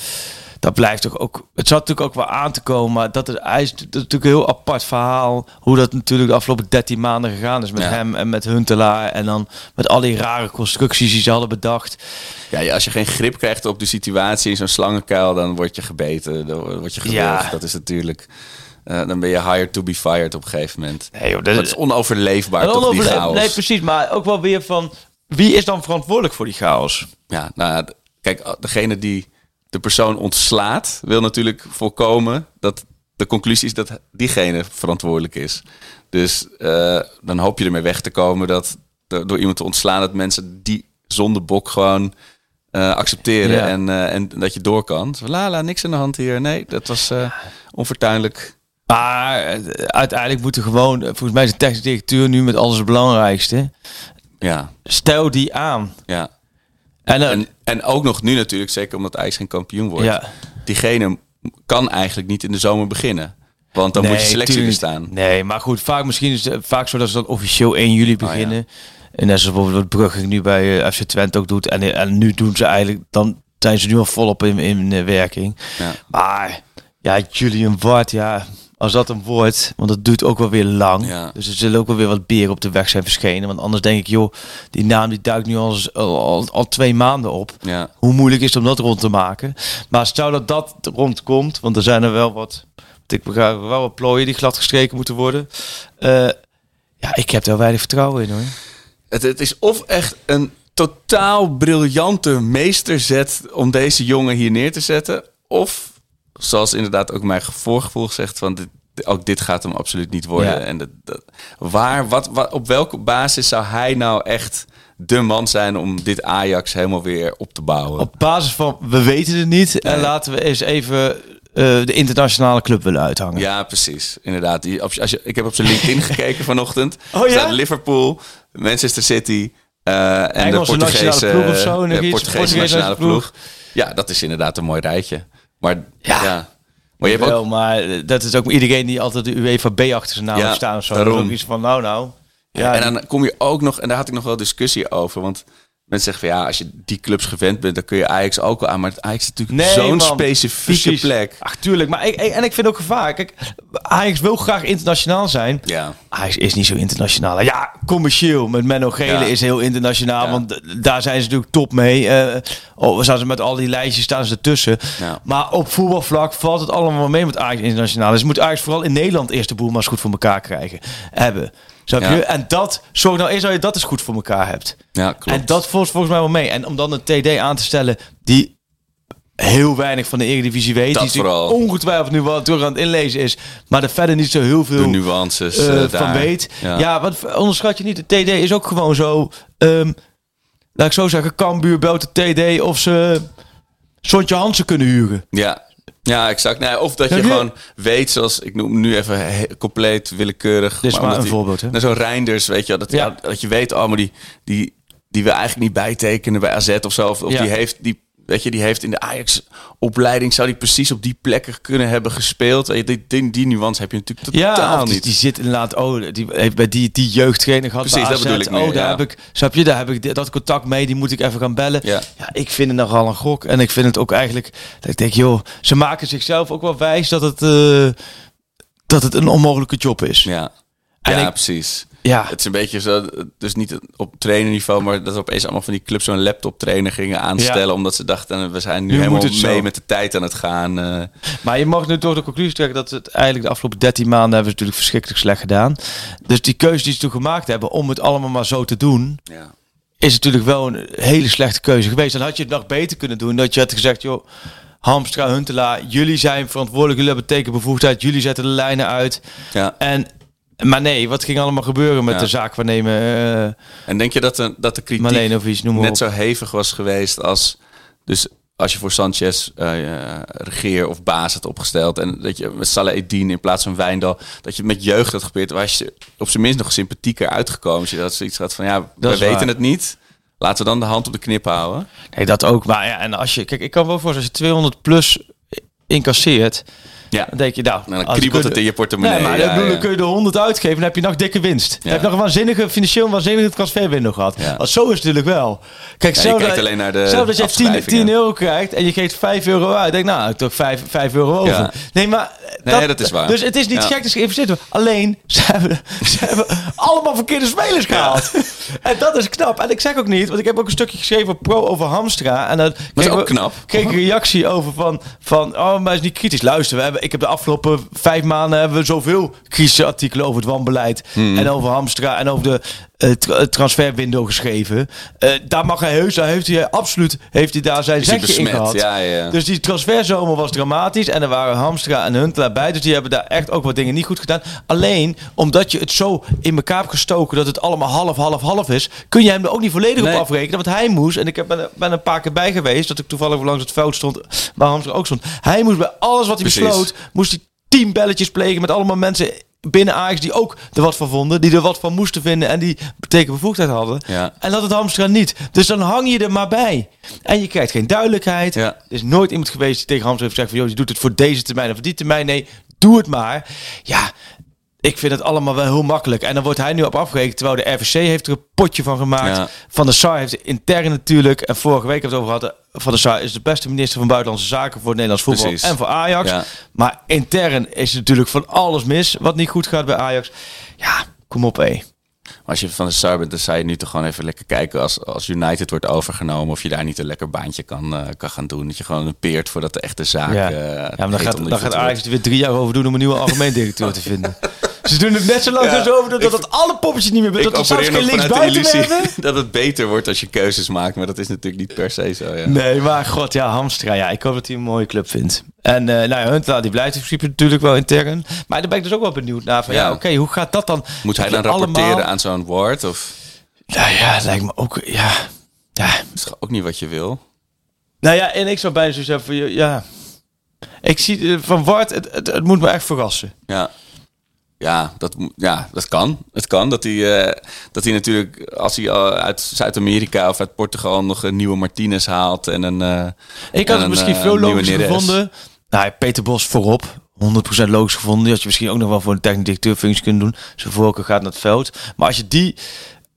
Dat blijft toch ook... Het zat natuurlijk ook wel aan te komen, maar dat is, hij is dat is natuurlijk een heel apart verhaal. Hoe dat natuurlijk de afgelopen 13 maanden gegaan is met Ja. hem en met Huntelaar. En dan met al die rare constructies die ze hadden bedacht. Ja, ja, als je geen grip krijgt op de situatie in zo'n slangenkuil, dan word je gebeten, dan word je. Ja. Dat is natuurlijk eh, dan ben je hired to be fired op een gegeven moment. Nee, joh, dat is onoverleefbaar, toch, die chaos. Nee, precies. Maar ook wel weer van... Wie is dan verantwoordelijk voor die chaos? Ja, nou, kijk, degene die de persoon ontslaat, wil natuurlijk voorkomen dat de conclusie is dat diegene verantwoordelijk is. Dus eh, dan hoop je ermee weg te komen dat do- door iemand te ontslaan, dat mensen die zondebok gewoon eh, accepteren Ja. en, eh, en dat je door kan. La, la, niks aan de hand hier. Nee, dat was onfortuinlijk. Maar uiteindelijk moeten gewoon... Volgens mij is de technische directeur nu met alles het belangrijkste. Ja, Stel die aan. ja. En, dan En, en ook nog nu natuurlijk, zeker omdat Ajax geen kampioen wordt. Ja. Diegene kan eigenlijk niet in de zomer beginnen. Want dan moet je selectie tuurlijk. bestaan. Nee, maar goed, vaak misschien is het vaak zo dat ze dan officieel 1 juli beginnen. En net zoals bijvoorbeeld wat Brugge nu bij eh, FC Twente ook doet. En, en nu doen ze eigenlijk, dan zijn ze nu al volop in, in eh, werking. Ja. Maar ja, Julian Ward, ja, als dat een wordt, want dat duurt ook wel weer lang. Ja. Dus er zullen ook wel weer wat beren op de weg zijn verschenen. Want anders denk ik, joh, die naam die duikt nu al, al, al, twee maanden op. Ja. Hoe moeilijk is het om dat rond te maken? Maar stel dat dat rondkomt, want er zijn er wel wat, wat ik begrijp, wel wat plooien die glad gestreken moeten worden. Eh, ja, ik heb daar weinig vertrouwen in hoor. Het, het is of echt een totaal briljante meesterzet om deze jongen hier neer te zetten. Of, zoals inderdaad ook mijn voorgevoel zegt, van dit, ook dit gaat hem absoluut niet worden. Ja. En dat, dat- waar, wat, wat, op welke basis zou hij nou echt de man zijn om dit Ajax helemaal weer op te bouwen? Op basis van, we weten het niet en laten we eens even eh, de internationale club willen uithangen. Ja, precies. Inderdaad. Die, als je, ik heb op zijn LinkedIn *laughs* gekeken vanochtend. Oh, ja? Staat Liverpool, Manchester City eh, en Engelse de Portugese, nationale ploeg of zo, nog de iets? Portugese Portugese nationale ploeg. ploeg. Ja, dat is inderdaad een mooi rijtje. Maar ja, Ja. maar je hebt wel, ook maar dat is ook iedereen die altijd de UEFA B achter zijn naam Ja, heeft staan of zo. daarom. Dat is ook iets van, nou nou. Ja, en dan kom je ook nog, en daar had ik nog wel discussie over, want mensen zeggen van ja, als je die clubs gewend bent, dan kun je Ajax ook wel aan. Maar Ajax is natuurlijk Nee, zo'n specifieke Precies. plek. Ach, tuurlijk. Maar ik, en ik vind ook gevaar. Kijk, Ajax wil graag internationaal zijn. Ja, Ajax is niet zo internationaal. Ja, commercieel met Menno Gele Ja. is heel internationaal. Ja. Want daar zijn ze natuurlijk top mee. Eh oh, staan ze met al die lijstjes staan ze ertussen. Ja. Maar op voetbalvlak valt het allemaal mee met Ajax internationaal. Dus moet Ajax vooral in Nederland eerst de boel maar eens goed voor elkaar krijgen. Hebben. Snap Ja. je? En dat, zorg nou eerst dat je dat eens goed voor elkaar hebt. ja klopt. En dat volgens, volgens mij wel mee. En om dan een TD aan te stellen die heel weinig van de Eredivisie weet. Dat die vooral. ongetwijfeld nu wel terug aan het inlezen is. Maar er verder niet zo heel veel de nuances eh, van daar. weet. Ja. Ja. wat onderschat je niet. De TD is ook gewoon zo. ehm, laat ik zo zeggen, Cambuur belt de TD of ze Sontje Hansen kunnen huren. Ja. Ja, exact. Nee, of dat je gewoon weet, zoals ik noem nu even he- compleet willekeurig. Dit is maar een die- voorbeeld, hè? Nou, Zo'n Reinders, weet je wel, dat, Ja. dat je weet, oh, maar die, die, die wil eigenlijk niet bijtekenen bij AZ of zo. Of, of Ja. die heeft die, weet je, die heeft in de Ajax-opleiding, zou die precies op die plekken kunnen hebben gespeeld. Die, die, die nuance heb je natuurlijk totaal Ja, die, niet. die zit inderdaad. Oh, die heeft bij die, die jeugdtrainer gehad. Precies, dat bedoel ik meer, Oh, daar ja. heb ik. Snap je? Daar heb ik dat contact mee. Die moet ik even gaan bellen. Ja. Ja, ik vind het nogal een gok. En ik vind het ook eigenlijk. Dat ik denk, joh, ze maken zichzelf ook wel wijs dat het. eh, dat het een onmogelijke job is. Ja, En ja ik- precies. Ja. Het is een beetje zo, dus niet op trainerniveau, maar dat opeens allemaal van die clubs zo'n laptop trainer gingen aanstellen. Ja. Omdat ze dachten, we zijn nu, Nu helemaal moet het zo. mee met de tijd aan het gaan. eh. Maar je mag nu toch de conclusie trekken dat het eigenlijk de afgelopen 13 maanden hebben ze natuurlijk verschrikkelijk slecht gedaan. Dus die keuze die ze toen gemaakt hebben om het allemaal maar zo te doen, ja. is natuurlijk wel een hele slechte keuze geweest. Dan had je het nog beter kunnen doen. Dat je had gezegd, joh, Hamstra, Huntelaar, jullie zijn verantwoordelijk, jullie hebben tekenbevoegdheid, jullie zetten de lijnen uit. Ja. En, maar nee, wat ging allemaal gebeuren met Ja. de zaakwaarnemer uh, En denk je dat de, dat de kritiek noem net op. zo hevig was geweest als... Dus als je voor Sanchez eh, eh, regeer of baas had opgesteld... en dat je met Salah Eddin in plaats van Wijndal... dat je met jeugd had geprobeerd... was je op zijn minst nog sympathieker uitgekomen. Als je dat zoiets had van, ja, we weten waar. het niet... Laten we dan de hand op de knip houden. Nee, dat ook. Maar ja, en als je, kijk, ik kan wel voor als je 200 plus incasseert, Ja, dan denk je, nou, en dan kriebelt het in je portemonnee. Nee, maar ja, dan, kun je de 100 uitgeven, dan heb je nog dikke winst. Dan heb je nog een waanzinnige, financieel waanzinnige transferwindow gehad. Want zo is het natuurlijk wel. Kijk, Ja, je dat, alleen naar de dat je 10, afschrijvingen. 10 euro krijgt en je geeft 5 euro uit. denk nou, ik toch 5, 5 euro over. Nee, maar Nee, dat is waar. Dus het is niet gek dat ze geïnvesteerd. Alleen, ze hebben, *laughs* ze hebben allemaal verkeerde spelers gehaald. En dat is knap. En ik zeg ook niet, want ik heb ook een stukje geschreven op pro over Hamstra. En dat is kreeg ook knap. kreeg een reactie over van, van oh, maar is niet kritisch. Luister, we hebben ik heb de afgelopen vijf maanden hebben we zoveel kritische artikelen over het wanbeleid Hmm. en over Hamstra en over de eh, tra- eh, transferwindow geschreven. Eh, daar mag hij heus, daar heeft hij absoluut, heeft hij daar zijn zegje in gehad. Ja, ja. Dus die transferzomer was dramatisch en er waren Hamstra en Huntelaar bij, dus die hebben daar echt ook wat dingen niet goed gedaan. Alleen omdat je het zo in elkaar hebt gestoken dat het allemaal half, half, half is, kun je hem er ook niet volledig Nee. op afrekenen. Want hij moest, en ik heb- ben, ben een paar keer bij geweest, dat ik toevallig langs het veld stond, waar Hamstra ook stond. Hij moest bij alles wat hij Precies. besloot, moest hij tien belletjes plegen met allemaal mensen binnen Ajax die ook er wat van vonden, die er wat van moesten vinden en die betekenbevoegdheid hadden. Ja. En dat het Hamstra niet. Dus dan hang je er maar bij. En je krijgt geen duidelijkheid. Ja. Er is nooit iemand geweest die tegen Hamstra heeft gezegd van... joh, je doet het voor deze termijn of voor die termijn. Nee, doe het maar. Ja, ik vind het allemaal wel heel makkelijk. En dan wordt hij nu op afgerekend. Terwijl de RVC heeft er een potje van gemaakt. Ja. Van der Sar heeft intern natuurlijk... en vorige week hebben we het over gehad... Van der Sar is de beste minister van Buitenlandse Zaken... voor het Nederlands voetbal Precies. en voor Ajax. Ja. Maar intern is natuurlijk van alles mis... wat niet goed gaat bij Ajax. Ja, kom op, hé. Maar als je van de Sar bent, dan zou je nu toch gewoon even lekker kijken als, als United wordt overgenomen. Of je daar niet een lekker baantje kan, eh, kan gaan doen. Dat je gewoon een peert voordat de echte zaak. Ja, eh, ja maar dan gaat, dan gaat Ajax er weer drie jaar over doen om een nieuwe algemeen directeur te vinden. *laughs* Ze doen het net zo lang Ja, dus over dat, ik- dat alle poppetjes niet meer dat er zelfs geen linksbuiten hebben. dat het beter wordt als je keuzes maakt. Maar dat is natuurlijk niet per se zo. Ja. Nee, maar god, ja, Hamstra, ja, ik hoop dat hij een mooie club vindt. En eh nou ja, Huntelaar, die blijft in principe natuurlijk wel intern. Maar daar ben ik dus ook wel benieuwd naar. Van, ja, Ja. oké, hoe gaat dat dan? Moet hij dan rapporteren allemaal- aan zo'n woord? Of Nou ja, lijkt me ook, ja. Ja, is ook niet wat je wil? nou ja, en ik zou bijna zo zeggen van, ja... Ik zie eh, van Wart, het, het, het moet me echt verrassen. Ja. Ja, dat, ja, dat kan. Het kan dat hij, eh, dat hij natuurlijk, als hij eh, uit Zuid-Amerika of uit Portugal nog een nieuwe Martinez haalt en een. eh, Ik had het misschien veel Neres. gevonden. Nou, Peter Bos voorop. 100% logisch gevonden. Had je misschien ook nog wel voor een technisch directeurfunctie kunnen doen. Zijn voorkeur gaat naar het veld. Maar als je die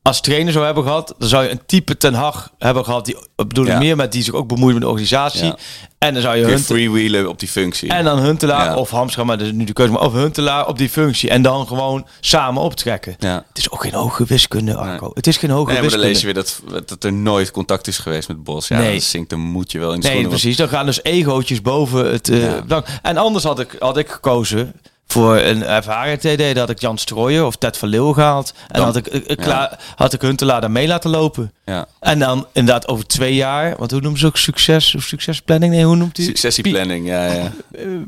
als trainer zou hebben gehad, dan zou je een type Ten Hag hebben gehad. Die bedoel ik Ja. meer met die zich ook bemoeit met de organisatie. Ja. En dan zou je Weer Hunt freewheelen op die functie. en dan Huntelaar Ja. of Hamstra, maar dat is nu de keuze, maar of Huntelaar op die functie en dan gewoon samen optrekken. Het is ook geen hoge wiskunde, Arco. Het is geen hoge Nee, maar dan wiskunde. lees je weer dat, dat er nooit contact is geweest met Bos. Ja, Nee. dan zinkt een moedje wel in de Nee, schoenen. precies. Dan gaan dus egootjes boven het belang. En anders had ik, had ik gekozen voor een ervaren TD. Dat ik Jan Strooijen of Ted van Leeuwen gehaald. En Dan- had ik, eh, eh, klaar, had ik Huntelaar laten lopen. Ja. En dan inderdaad over twee jaar. Want hoe noemen ze ook succes? Of succesplanning? Nee, hoe noemt hij? Successieplanning, ja, ja.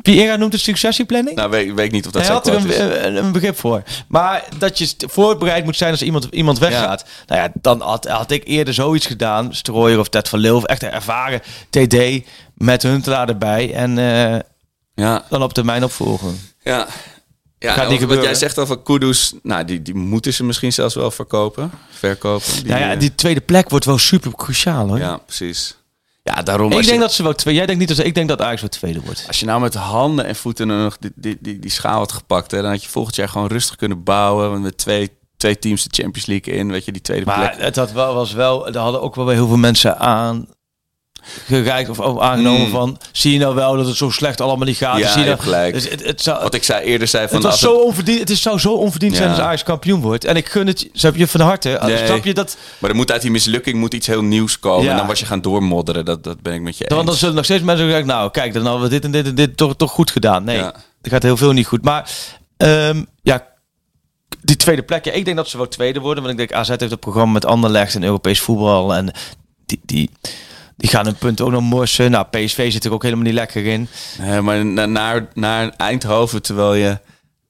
Piera noemt het successieplanning? Nou, weet, weet ik niet of dat Hij had er een, is. een, een begrip voor. Maar dat je voorbereid moet zijn als iemand, iemand weggaat. Nou ja, dan had, had ik eerder zoiets gedaan. Strooier of Ted van Leeuwen. of Echt een ervaren TD met Huntelaar erbij. En eh, Ja, dan op termijn opvolgen. ja. Ja, Gaat niet wat, jij zegt over Kudus, nou, die, die moeten ze misschien zelfs wel verkopen, verkopen. Die, nou ja, die tweede plek wordt wel super cruciaal hoor. ja, precies. Ja, daarom. ik denk je, dat ze wel twee. Jij denkt niet dat ze. Ik denk dat Ajax wel tweede wordt. Als je nou met handen en voeten nog die, die, die, die schaal had gepakt, hè, dan had je volgend jaar gewoon rustig kunnen bouwen. want Met twee, twee teams de Champions League in, weet je, die tweede Maar plek. het had wel, was wel. Er hadden ook wel weer heel veel mensen aan. Gereikt of aangenomen Mm. van. Zie je nou wel dat het zo slecht allemaal niet gaat? Ja, zie je nou, gelijk. Dus het, het, zou, Wat ik zei, eerder zei van... het, was zo onverdiend, het is, zou zo onverdiend zijn als Ajax kampioen wordt. En ik gun het snap je van harte. Nee. Snap je dat? Maar er moet uit die mislukking moet iets heel nieuws komen. Ja. En dan was je gaan doormodderen. Dat, dat ben ik met je eens. Want dan zullen nog steeds mensen zeggen: Nou, kijk, dan hadden we dit en dit en dit toch, toch goed gedaan. Nee, er gaat heel veel niet goed. Maar ehm, ja, die tweede plek. Ja, ik denk dat ze wel tweede worden. Want ik denk, AZ heeft het programma met Anderlecht en Europees voetbal. En die, die, die gaan hun punten ook nog morsen. Nou, PSV zit er ook helemaal niet lekker in. Nee, maar na- naar, naar Eindhoven, terwijl je,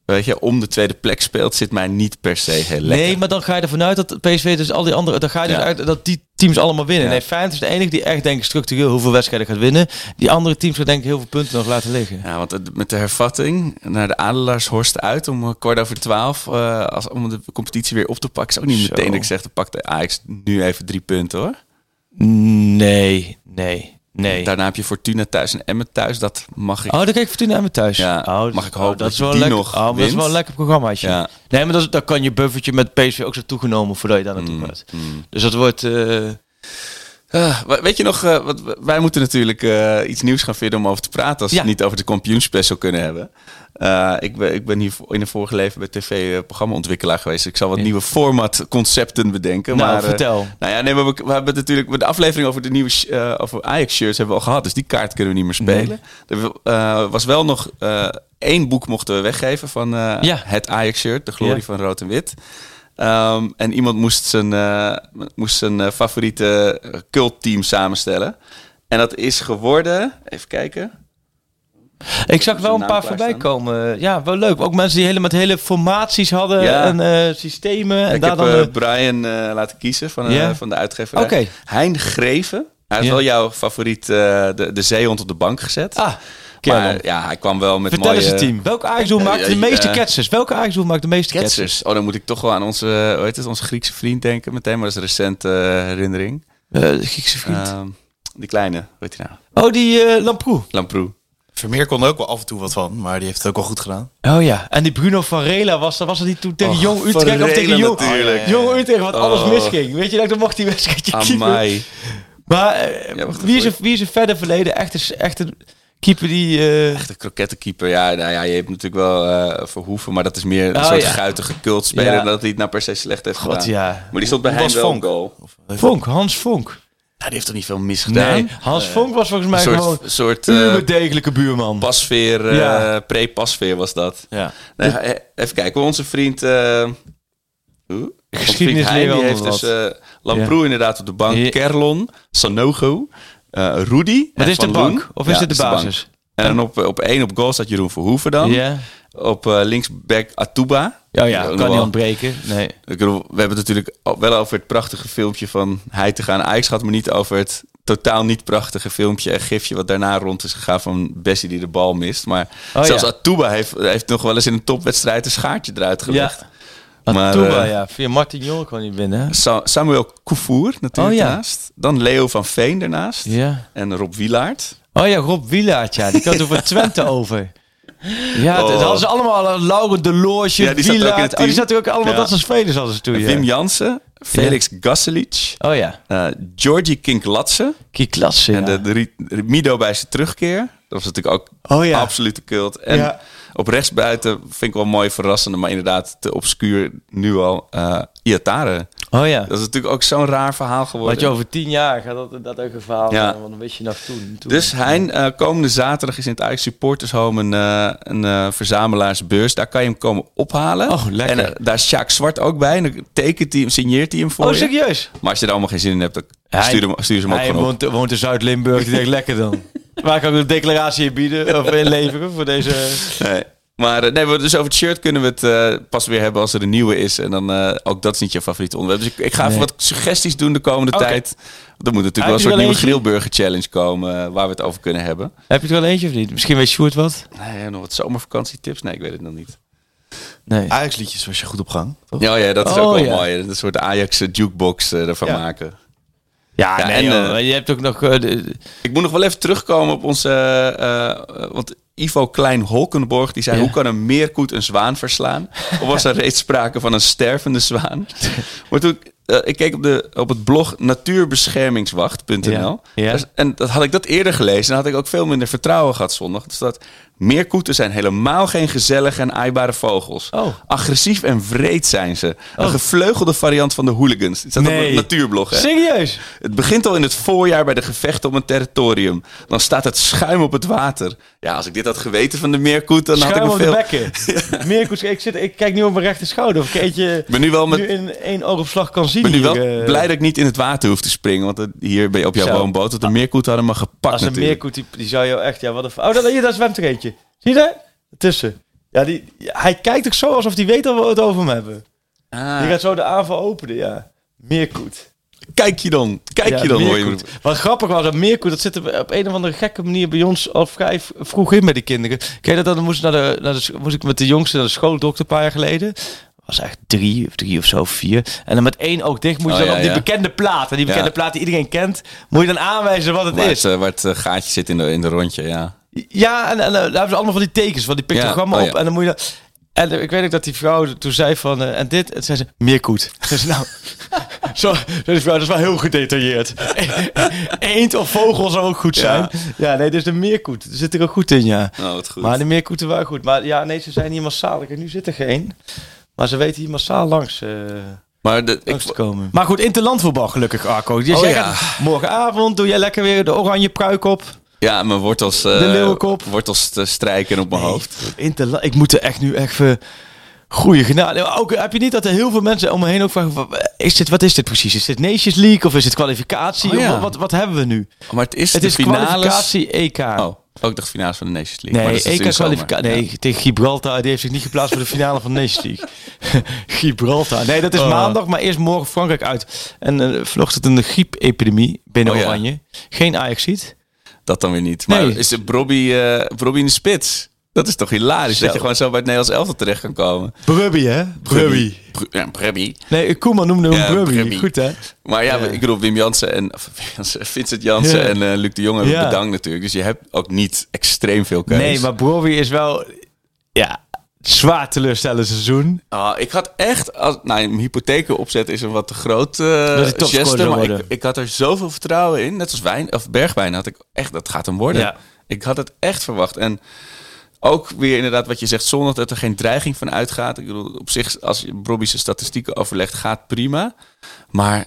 weet je om de tweede plek speelt, zit mij niet per se heel lekker. Nee, maar dan ga je ervan uit dat PSV dus al die andere... Dan ga je dus uit dat die teams allemaal winnen. Ja. Nee, Feyenoord is de enige die echt denk ik structureel hoeveel wedstrijden gaat winnen. Die andere teams gaan denk ik heel veel punten nog laten liggen. Ja, want het- met de hervatting naar de Adelaarshorst uit om eh, kwart over twaalf, eh, als, om de competitie weer op te pakken, is ook niet Zo. meteen dat ik zeg, dan pakt de Ajax nu even drie punten hoor. Nee, nee, nee. Daarna heb je Fortuna thuis en Emmen thuis, dat mag ik. Oh, dan kijk Fortuna aan mijn thuis. Ja, oh, mag ik hopen dat is wel die lekker, nog oh, Dat is wel een lekker programmaatje. Ja. Nee, maar dat, is- kan je buffertje met PSV ook zo toegenomen voordat je daar naartoe Mm, gaat. mm. Dus dat wordt... eh, Wa- weet je nog, eh, wat, wij moeten natuurlijk eh, iets nieuws gaan vinden om over te praten als Ja. we het niet over de kampioenspecial kunnen hebben. Eh, ik, ben, ik ben hier in een vorige leven bij tv eh, programmaontwikkelaar geweest. Ik zal wat Ja. nieuwe formatconcepten bedenken. Nou, maar, eh, vertel. nou ja, nee, maar we, we hebben natuurlijk de aflevering over de nieuwe eh, over Ajax shirts hebben we al gehad. Dus die kaart kunnen we niet meer spelen. Er eh, was wel nog eh, één boek mochten we weggeven van eh, Ja. het Ajax shirt, de glorie van rood en wit. Ehm, en iemand moest zijn, eh, moest zijn eh, favoriete cultteam samenstellen. En dat is geworden, even kijken. Ik zag wel een paar voorbij komen. Ja, wel leuk. Ook mensen die hele, met hele formaties hadden Ja. en eh, systemen. En ik daar heb dan... Brian laten kiezen van, van de uitgeverij. Oké. Hein Greven. Hij heeft wel jouw favoriet, de, de zeehond op de bank gezet. ah. Maar ja, hij kwam wel met Vertel mooie... eens het team. Welke Ajax-doel maakt de eh, meeste eh, ketsers? Welke Ajax-doel maakt de meeste ketsers? Ketsers. Oh, dan moet ik toch wel aan onze, eh, hoe heet het, onze Griekse vriend denken meteen. Maar dat is een recente eh, herinnering. Eh, de Griekse vriend. Ehm, die kleine, hoe heet hij nou? oh, die eh Lamproe. Lamproe. Vermeer kon er ook wel af en toe wat van, maar die heeft het ook wel goed gedaan. Oh ja. En die Bruno Varela was, dat was dat die toen tegen Oh, Jong Utrecht of Varela tegen Jong, natuurlijk. Jong Utrecht wat alles Oh. misging. Weet je, dat dan mocht die wedstrijdje. Amai. Maar eh, Ja, wacht wie, is er, wie is er verder verleden? Echt een, echt een keeper die... eh, Echt een krokettenkeeper. Ja, nou ja, je hebt natuurlijk wel eh Verhoeven, maar dat is meer een Oh, soort ja. guitige cultspeler Ja. dat hij het nou per se slecht heeft God, gedaan. ja. Maar die stond bij was wel goal. Vonk, Hans Vonk. Ja, die heeft toch niet veel misgedaan? Nee, Hans Vonk was volgens mij Een gewoon soort, eh, degelijke buurman. pasveer, eh, Ja. pre-pasveer was dat. Ja. Eh, even kijken, onze vriend... eh leren heeft dus eh Lamproe inderdaad op de bank. Kerlon, Sanogo, eh Rudy. Dat is de bank? Of is Ja, dit de basis? En dan op, op één op goal staat Jeroen Verhoeven dan. Op eh, linksback Atuba. Oh ja, kan niet ontbreken. Nee. We hebben het natuurlijk wel over het prachtige filmpje van hij te gaan Ajax gehad, maar niet over het totaal niet prachtige filmpje en gifje wat daarna rond is gegaan van Bessie die de bal mist. Maar Oh, zelfs ja. Atuba heeft, heeft nog wel eens in een topwedstrijd een schaartje eruit gelegd. Maar, eh, ja. Via Martin Jol kwam niet binnen. Sa- Samuel Koufour natuurlijk Oh, ja. daarnaast. Dan Leo van Veen ernaast. Ja. En Rob Wielaert. Oh ja, Rob Wielaert, ja. Die kwam er voor *laughs* Twente over. Ja, dat Oh. hadden ze allemaal. Laurent de Loge, Ja, die Wielaert. Oh, die zaten ook allemaal Ja. dat soort spelers hadden ze toen. Ja. Wim Jansen. Felix Gasselic. Oh ja. eh Georgie Kinklatse. Kiklasse, En de, de, Ri- de Mido bij zijn terugkeer. Dat was natuurlijk ook Oh ja. absolute cult. En Ja. Op rechtsbuiten vind ik wel mooi verrassende, maar inderdaad te obscuur nu al. eh Iatare. Oh ja. Dat is natuurlijk ook zo'n raar verhaal geworden. Want je over tien jaar gaat dat, dat ook een verhaal Ja. Want dan wist je nog toen. toen. Dus Hein, eh, komende zaterdag is in het Ajax Supporters Home een, eh, een verzamelaarsbeurs. Daar kan je hem komen ophalen. Oh, lekker. En daar is Sjaak Zwart ook bij. En dan tekent hij hem, signeert hij hem voor oh, je. serieus? Maar als je er allemaal geen zin in hebt, dan Hij- stuur, hem, stuur ze hem ook Hij gewoon op. woont, woont in Zuid-Limburg. Die denkt *laughs* lekker dan. Waar kan ik een declaratie in bieden of inleveren voor deze... Nee. Maar eh, nee, we- dus over het shirt kunnen we het eh, pas weer hebben als er een nieuwe is. En dan eh, ook dat is niet je favoriete onderwerp. Dus ik, ik ga even Nee. wat suggesties doen de komende Oké. tijd. Er moet natuurlijk Heb wel een soort nieuwe eentje? grillburger challenge komen waar we het over kunnen hebben. Heb je er wel eentje of niet? Misschien weet Sjoerd wat? Nee, nog wat zomervakantietips? Nee, ik weet het nog niet. Nee. Ajax-liedjes was je goed op gang, toch? Ja, ja dat is Oh, ook wel ja. mooi. Een soort Ajax jukebox ervan Ja. maken. Ja, Ja, nee, en, joh. eh, je hebt ook nog... eh, de- Ik moet nog wel even terugkomen op onze... eh, want Ivo Klein-Holkenborg die zei... Ja. hoe kan een meerkoet een zwaan verslaan? Of was er *laughs* reeds sprake van een stervende zwaan? maar toen... ik keek op, de, op het blog natuurbeschermingswacht.nl. Ja. Ja. En dat had ik dat eerder gelezen. En had ik ook veel minder vertrouwen gehad zondag. Dus dat meerkoeten zijn helemaal geen gezellige en aaibare vogels. Oh. Agressief en vreed zijn ze. Een Oh. gevleugelde variant van de hooligans. Dit staat op het natuurblog. Hè? Serieus? Het begint al in het voorjaar bij de gevechten om een territorium. Dan staat het schuim op het water. Ja, als ik dit had geweten van de meerkoet, dan had ik me op de veel... bekken. *laughs* Meerkoets, ik, zit, ik kijk nu op mijn rechter schouder. Of ik eentje ben nu wel, met, nu in één oogopslag kan zien. ik ben nu wel eh. blij dat ik niet in het water hoef te springen. Want het- hier ben je op jouw woonboot. Want de meerkoet hadden me gepakt Als een natuurlijk. meerkoet, die, die zou jou echt... Ja, wat een... Oh, dat, hier, daar zwemt er eentje. Zie je daar? Tussen. Ja, die, hij kijkt ook zo alsof hij weet dat we het over hem hebben. Ah, Die gaat zo de aanval openen, ja. Meerkoet. kijk je dan. Kijk Ja, je dan. Hoor je. Wat grappig was, dat Meerkoet, dat zit op een of andere gekke manier bij ons al vrij vroeg in met die kinderen. Ken je dat? Dan moest, ik naar de, naar de, moest ik met de jongste naar de schooldokter een paar jaar geleden. was echt drie, of drie of zo, vier. En dan met één oog dicht moet je Oh, dan ja, op die ja. bekende plaat. En die bekende Ja. plaat die iedereen kent, moet je dan aanwijzen wat het Waar is. het, eh, waar het eh, gaatje zit in de, in de rondje, ja. Ja, en, en eh, daar hebben ze allemaal van die tekens, van die pictogrammen Ja, oh op. En dan moet je dan... En eh, ik weet ook dat die vrouw toen zei van... eh, en dit, en zei ze, meerkoet. *laughs* Dus nou, Zo, dat, is wel, dat is wel heel gedetailleerd. *laughs* Eend of vogel zou ook goed zijn. Ja, nee, dus de meerkoet. Er zit er ook goed in, ja. Oh, wat goed. Maar de meerkoeten waren goed. Maar ja, nee, ze zijn hier massaal. Kijk, nu zit er geen. Maar ze weten hier massaal langs, eh, Maar de, ik, komen. Maar goed, interlandvoetbal gelukkig, Arco. Dus Oh, jij ja. gaat morgenavond doe jij lekker weer de oranje pruik op. ja, mijn wortels, eh, De leeuwenkop. wortels te strijken op mijn hoofd. Interla ik moet er echt nu echt voor goede genade. Ook heb je niet dat er heel veel mensen om me heen ook vragen: wat is dit, wat is dit precies? Is dit Nations League of is het kwalificatie? Oh, ja. Of wat, wat hebben we nu? Maar het is Het de is finales. kwalificatie EK. Oh, ook de finales van de Nations League. Nee, dus EK kwalificatie. Nee, tegen Gibraltar. Die heeft zich niet geplaatst voor de finale van de Nations League. *laughs* Gibraltar. Nee, dat is Oh. maandag, maar eerst morgen Frankrijk uit. En eh vanochtend een griepepidemie binnen Oh, ja. Oranje. Geen ajax ziet. Dat dan weer niet. Maar Nee. is de Brobby, eh Brobby in de spits? Dat is toch hilarisch Zo. dat je gewoon zo bij het Nederlands elftal terecht kan komen. Brubby, hè? Brubby. Bru- Ja, Brubby. Nee, Koeman noemde hem Ja, Brubby. Brubby. Goed, hè? Maar ja, Ja. ik bedoel, Wim Jansen en Vincent Jansen Ja. en eh, Luc de Jong hebben bedankt natuurlijk. Dus je hebt ook niet extreem veel keuze. Nee, maar Brobby is wel... Ja, zwaar teleurstellend seizoen. Ah, ik had echt, als, nou, een hypotheken opzetten is een wat te groot uh, maar ik, ik had er zoveel vertrouwen in. Net als Wijn, of Bergwijn had ik echt, dat gaat hem worden. Ja. Ik had het echt verwacht. En ook weer inderdaad wat je zegt, zonder dat er geen dreiging van uitgaat. Ik bedoel, op zich, als je Bobby's statistieken overlegt, gaat prima. Maar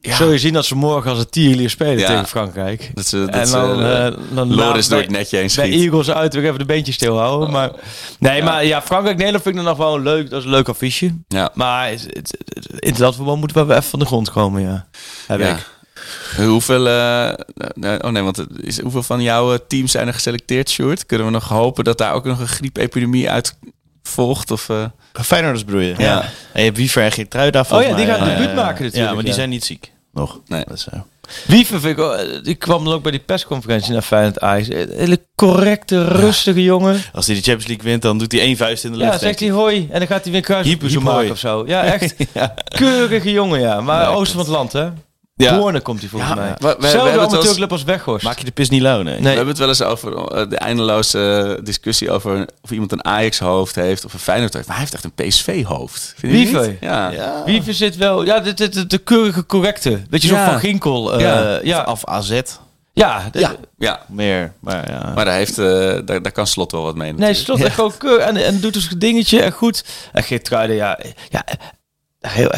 ja, Zul je zien dat ze morgen als het tierlier spelen Ja. tegen Frankrijk. dat ze, dat en ze, dan, eh, eh, dan Loris door bij- het netje heen Bij schiet. Eagles uit weer even de beentjes stilhouden. Maar, nee, maar ja, Frankrijk-Nederland vind ik dan nog wel een leuk. Dat is een leuk affiche. Ja. Maar het, het, dat verband moeten we wel even van de grond komen, ja. Heb ik. Hoeveel, eh, nee, oh nee, want het is, hoeveel van jouw eh, teams zijn er geselecteerd, Sjoerd? Kunnen we nog hopen dat daar ook nog een griepepidemie uit volgt? Of, eh, Feyenoorders bedoel je? Ja. En je hebt Wiever en Geertruida Oh ja, die gaan eh, debuut maken natuurlijk, Ja, maar die ja. zijn niet ziek. Nog. Nee. Dat is, eh, Wiever vind ik, eh, die kwam dan ook bij die persconferentie naar Feyenoord Ajax. Hele correcte, rustige jongen. als hij de Champions League wint, dan doet hij één vuist in de lucht. Ja, zegt hij hoi. En dan gaat hij weer kruis Hyper zo hoi. maken of zo. Ja, echt. ik. *laughs* ja. Keurige jongen, ja. Maar Ja, oosten van het land, hè. Ja. Borne komt hij volgens Ja, mij. we- we- Zelfde hebben het wel eens- amateurclub als Weghorst. Maak je de pis niet lauw, nee. We hebben het wel eens over eh, de eindeloze eh, discussie over of iemand een Ajax-hoofd heeft of een Feyenoord heeft. Maar hij heeft echt een PSV-hoofd. Vind je Wiever? niet? Ja. Ja. Wiever zit wel... Ja, de, de, de, de keurige correcte. Weet je, zo Ja. van Ginkel. eh, Ja. ja. ja. Of AZ. Ja, de- Ja. ja. Meer. Maar ja. Maar daar, heeft, eh, daar, daar kan Slot wel wat mee Nee, natuurlijk. slot echt gewoon keur. En, en doet dus een dingetje en goed. En Geertruiden, ja... ja eh, heel,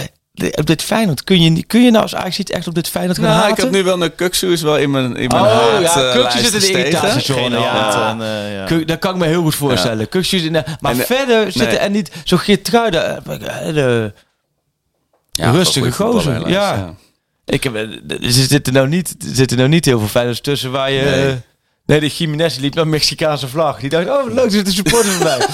op dit Feyenoord kun je, niet- kun je nou als Ajax ziet echt op dit Feyenoord gaan Nou, haten? ik had nu wel een Kuksu is wel in mijn, in mijn Oh, haat, ja, eh, Kuksu lijst zit in de irritatiezone. Ja. en, eh, ja. Dat kan ik me heel goed voorstellen. Kuksjes in de- maar En de- verder zitten er niet zo Geertruiden. eh, de- Ja, Rustige gozer, ja. helaas, Ik heb, er zitten nou niet, er zitten nou niet heel veel Feyenoorders tussen waar je... Nee. Nee, de Jiménez liep naar een Mexicaanse vlag. Die dacht, oh leuk, er zitten supporters bij. *laughs*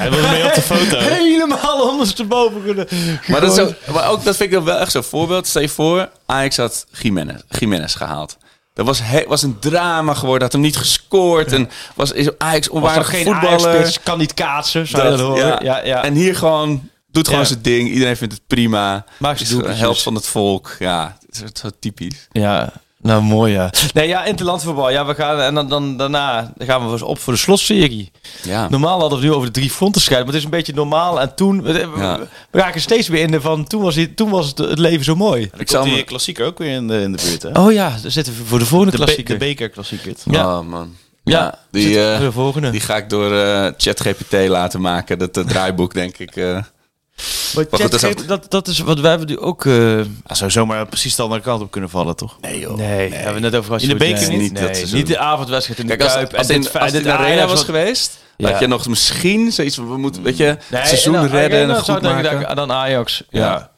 Hij wilde mee op de foto. *laughs* Helemaal ondersteboven ge- Maar, dat is zo, maar ook dat vind ik wel echt zo'n voorbeeld. Stel je voor, Ajax had Jiménez, Jiménez gehaald. Dat was, he- was een drama geworden. Had hem niet gescoord. En was is Ajax onwaardig geen voetballer. Ajax-spits, kan niet kaatsen, zou je dat, Dat- horen? ja. Ja, ja. En hier gewoon, doet gewoon Ja. zijn ding. Iedereen vindt het prima. Maakt doelpuntjes. helft van het volk. Ja, het is zo typisch. Ja, nou mooi ja. Nee, ja, interlandvoetbal. Ja, we gaan en dan, dan daarna dan gaan we eens op voor de slotserie. Ja. Normaal hadden we het nu over de drie fronten scheiden, maar het is een beetje normaal. En toen, we, we- Ja. we raken steeds weer in de van, toen was, het, toen was het, het leven zo mooi. Ik zou die klassieker ook weer in de, in de buurt, hè? Oh ja, daar zitten we voor de volgende de, be- klassieker. de bekerklassieker. Ja. Oh man. Ja, Ja, die, eh, voor de volgende. die ga ik door eh, ChatGPT laten maken. Dat eh, draaiboek, denk ik. Maar goed, chat dat dat, dat is wat wij hebben nu ook... eh, Hij zou zomaar precies de andere kant op kunnen vallen, toch? Nee, joh. nee, hebben we net over gehad. In de beker nee, niet, nee, dat niet, de avondwedstrijd in de Kijk, als, Kuip. als, en in, dit- als dit de arena was wat- geweest, Ja. had je nog misschien zoiets van, we moeten, weet je, het seizoen en dan- redden en dan goed maken. dat- Dan Ajax, ja.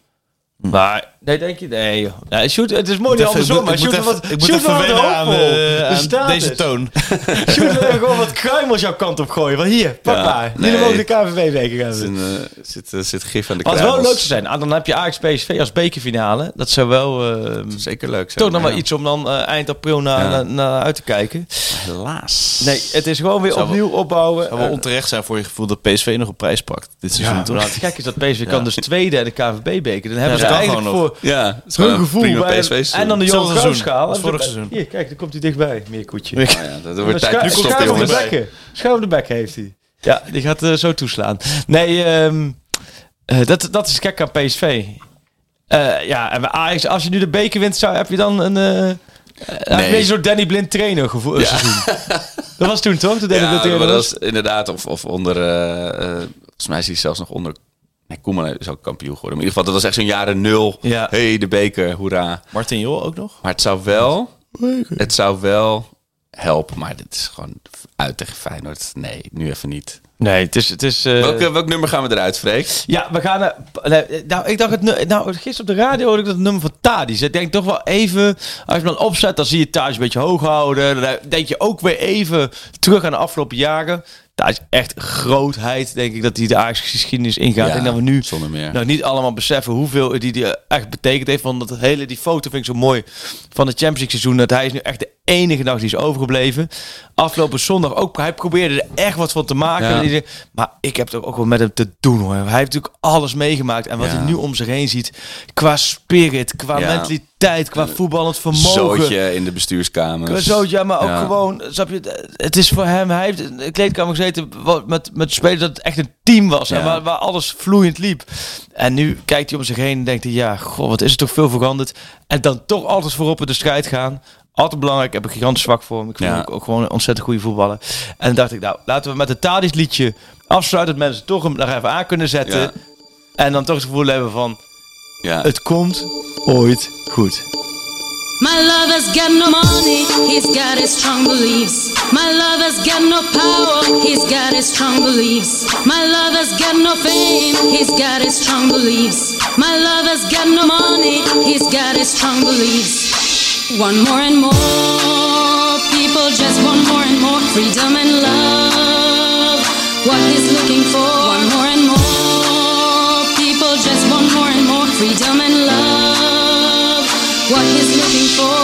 Ja. Maar, nee, denk je? Nee, joh. Nee, shoot, het is mooi niet andersom, maar shoot wat, ik moet shoot wel aan, eh, aan deze toon. *laughs* Shoot wil gewoon wat kruimels jouw kant op gooien. Van hier, pak Ja, maar. nee. Jullie mogen de KVB-beker Er zit, hebben. een, eh, zit, eh, zit gif aan de Wat wel kruimels. leuk zou zijn, ah, dan heb je Ajax PSV als bekerfinale. Dat zou wel eh, Zeker leuk zijn. toch nog wel ja. iets om dan eind april naar, Ja. naar, naar uit te kijken. Helaas. Nee, het is gewoon weer Zou wel- opnieuw opbouwen. zou wel onterecht zijn voor je gevoel dat PSV nog een prijs pakt. Dit seizoen, ja, toch? gek is dat PSV kan dus tweede en de KVB-beker. Dan hebben ze eigenlijk gewoon voor Ja, het is hun gevoel bij- PSV en dan de Johan seizoen Cruijffschaal. vorig seizoen. Hier, kijk, dan komt hij dichtbij. Meer koetje. *laughs* ja, dat wordt tijd Schuif op de bekken. Schuif de bek heeft hij. Ja, die gaat eh, zo toeslaan. Nee, ehm, eh, dat, dat is gek aan PSV. Eh, ja, en bij Ajax, als je nu de beker wint, zou, heb je dan een... eh nee. Een zo'n Danny Blind trainer gevoel. seizoen. *laughs* Dat was toen toch? Toen Ja, maar dat was. inderdaad, of, of onder, volgens mij is hij zelfs nog onder, nee, Koeman is ook kampioen geworden. Maar in ieder geval, dat was echt zo'n jaren nul. Ja. hey, de beker, hoera. Martin Jol ook nog? Maar het zou wel, het zou wel helpen, maar dit is gewoon uit tegen Feyenoord. Nee, nu even niet. Nee, het is... Het is eh, Welk, welk nummer gaan we eruit, Freek? Ja, we gaan... nee, nou, ik dacht het... nu- Nou, gisteren op de radio hoorde ik dat het nummer van Tadis. Ik denk toch wel even... Als je hem dan opzet, dan zie je Tadis een beetje hoog houden. Dan denk je ook weer even terug aan de afgelopen jaren. Daar is echt grootheid, denk ik, dat hij de Ajax-geschiedenis ingaat. Ja, en dat we nu zonder meer. nou niet allemaal beseffen hoeveel die, die echt betekend heeft. Want dat hele, die foto vind ik zo mooi van het Champions League seizoen. Dat hij is nu echt de enige dag die is overgebleven. Afgelopen zondag ook. Hij probeerde er echt wat van te maken. Ja. Maar ik heb het ook wel met hem te doen hoor. Hij heeft natuurlijk alles meegemaakt. En wat Ja. hij nu om zich heen ziet. Qua spirit, qua Ja. mentaliteit, qua voetballend vermogen. Zootje in de bestuurskamer. Ja, maar ook gewoon, snap je, het is voor hem, hij heeft in de kleedkamer gezeten wat- met, met spelers dat het echt een team was en waar, waar alles vloeiend liep. En nu kijkt hij om zich heen en denkt hij, ja, goh, wat is er toch veel veranderd. En dan toch altijd voorop in de strijd gaan. Altijd belangrijk, ik heb een gigantisch zwak voor hem. Ik vind Ja. hem ook, gewoon een ontzettend goede voetballer. En dan dacht ik, nou, laten we met het Tadis liedje afsluiten, dat mensen toch hem daar even aan kunnen zetten. Ja. En dan toch het gevoel hebben van, Ja. het komt ooit goed. My lover's got no money, he's got his strong beliefs. My lover's got no power, he's got his strong beliefs. My lover's got no fame, he's got his strong beliefs. My lover's got no money, he's got his strong beliefs. One more and more people just want more and more freedom and love. What he's looking for, one more and more people just want more and more freedom and love. What he's looking for,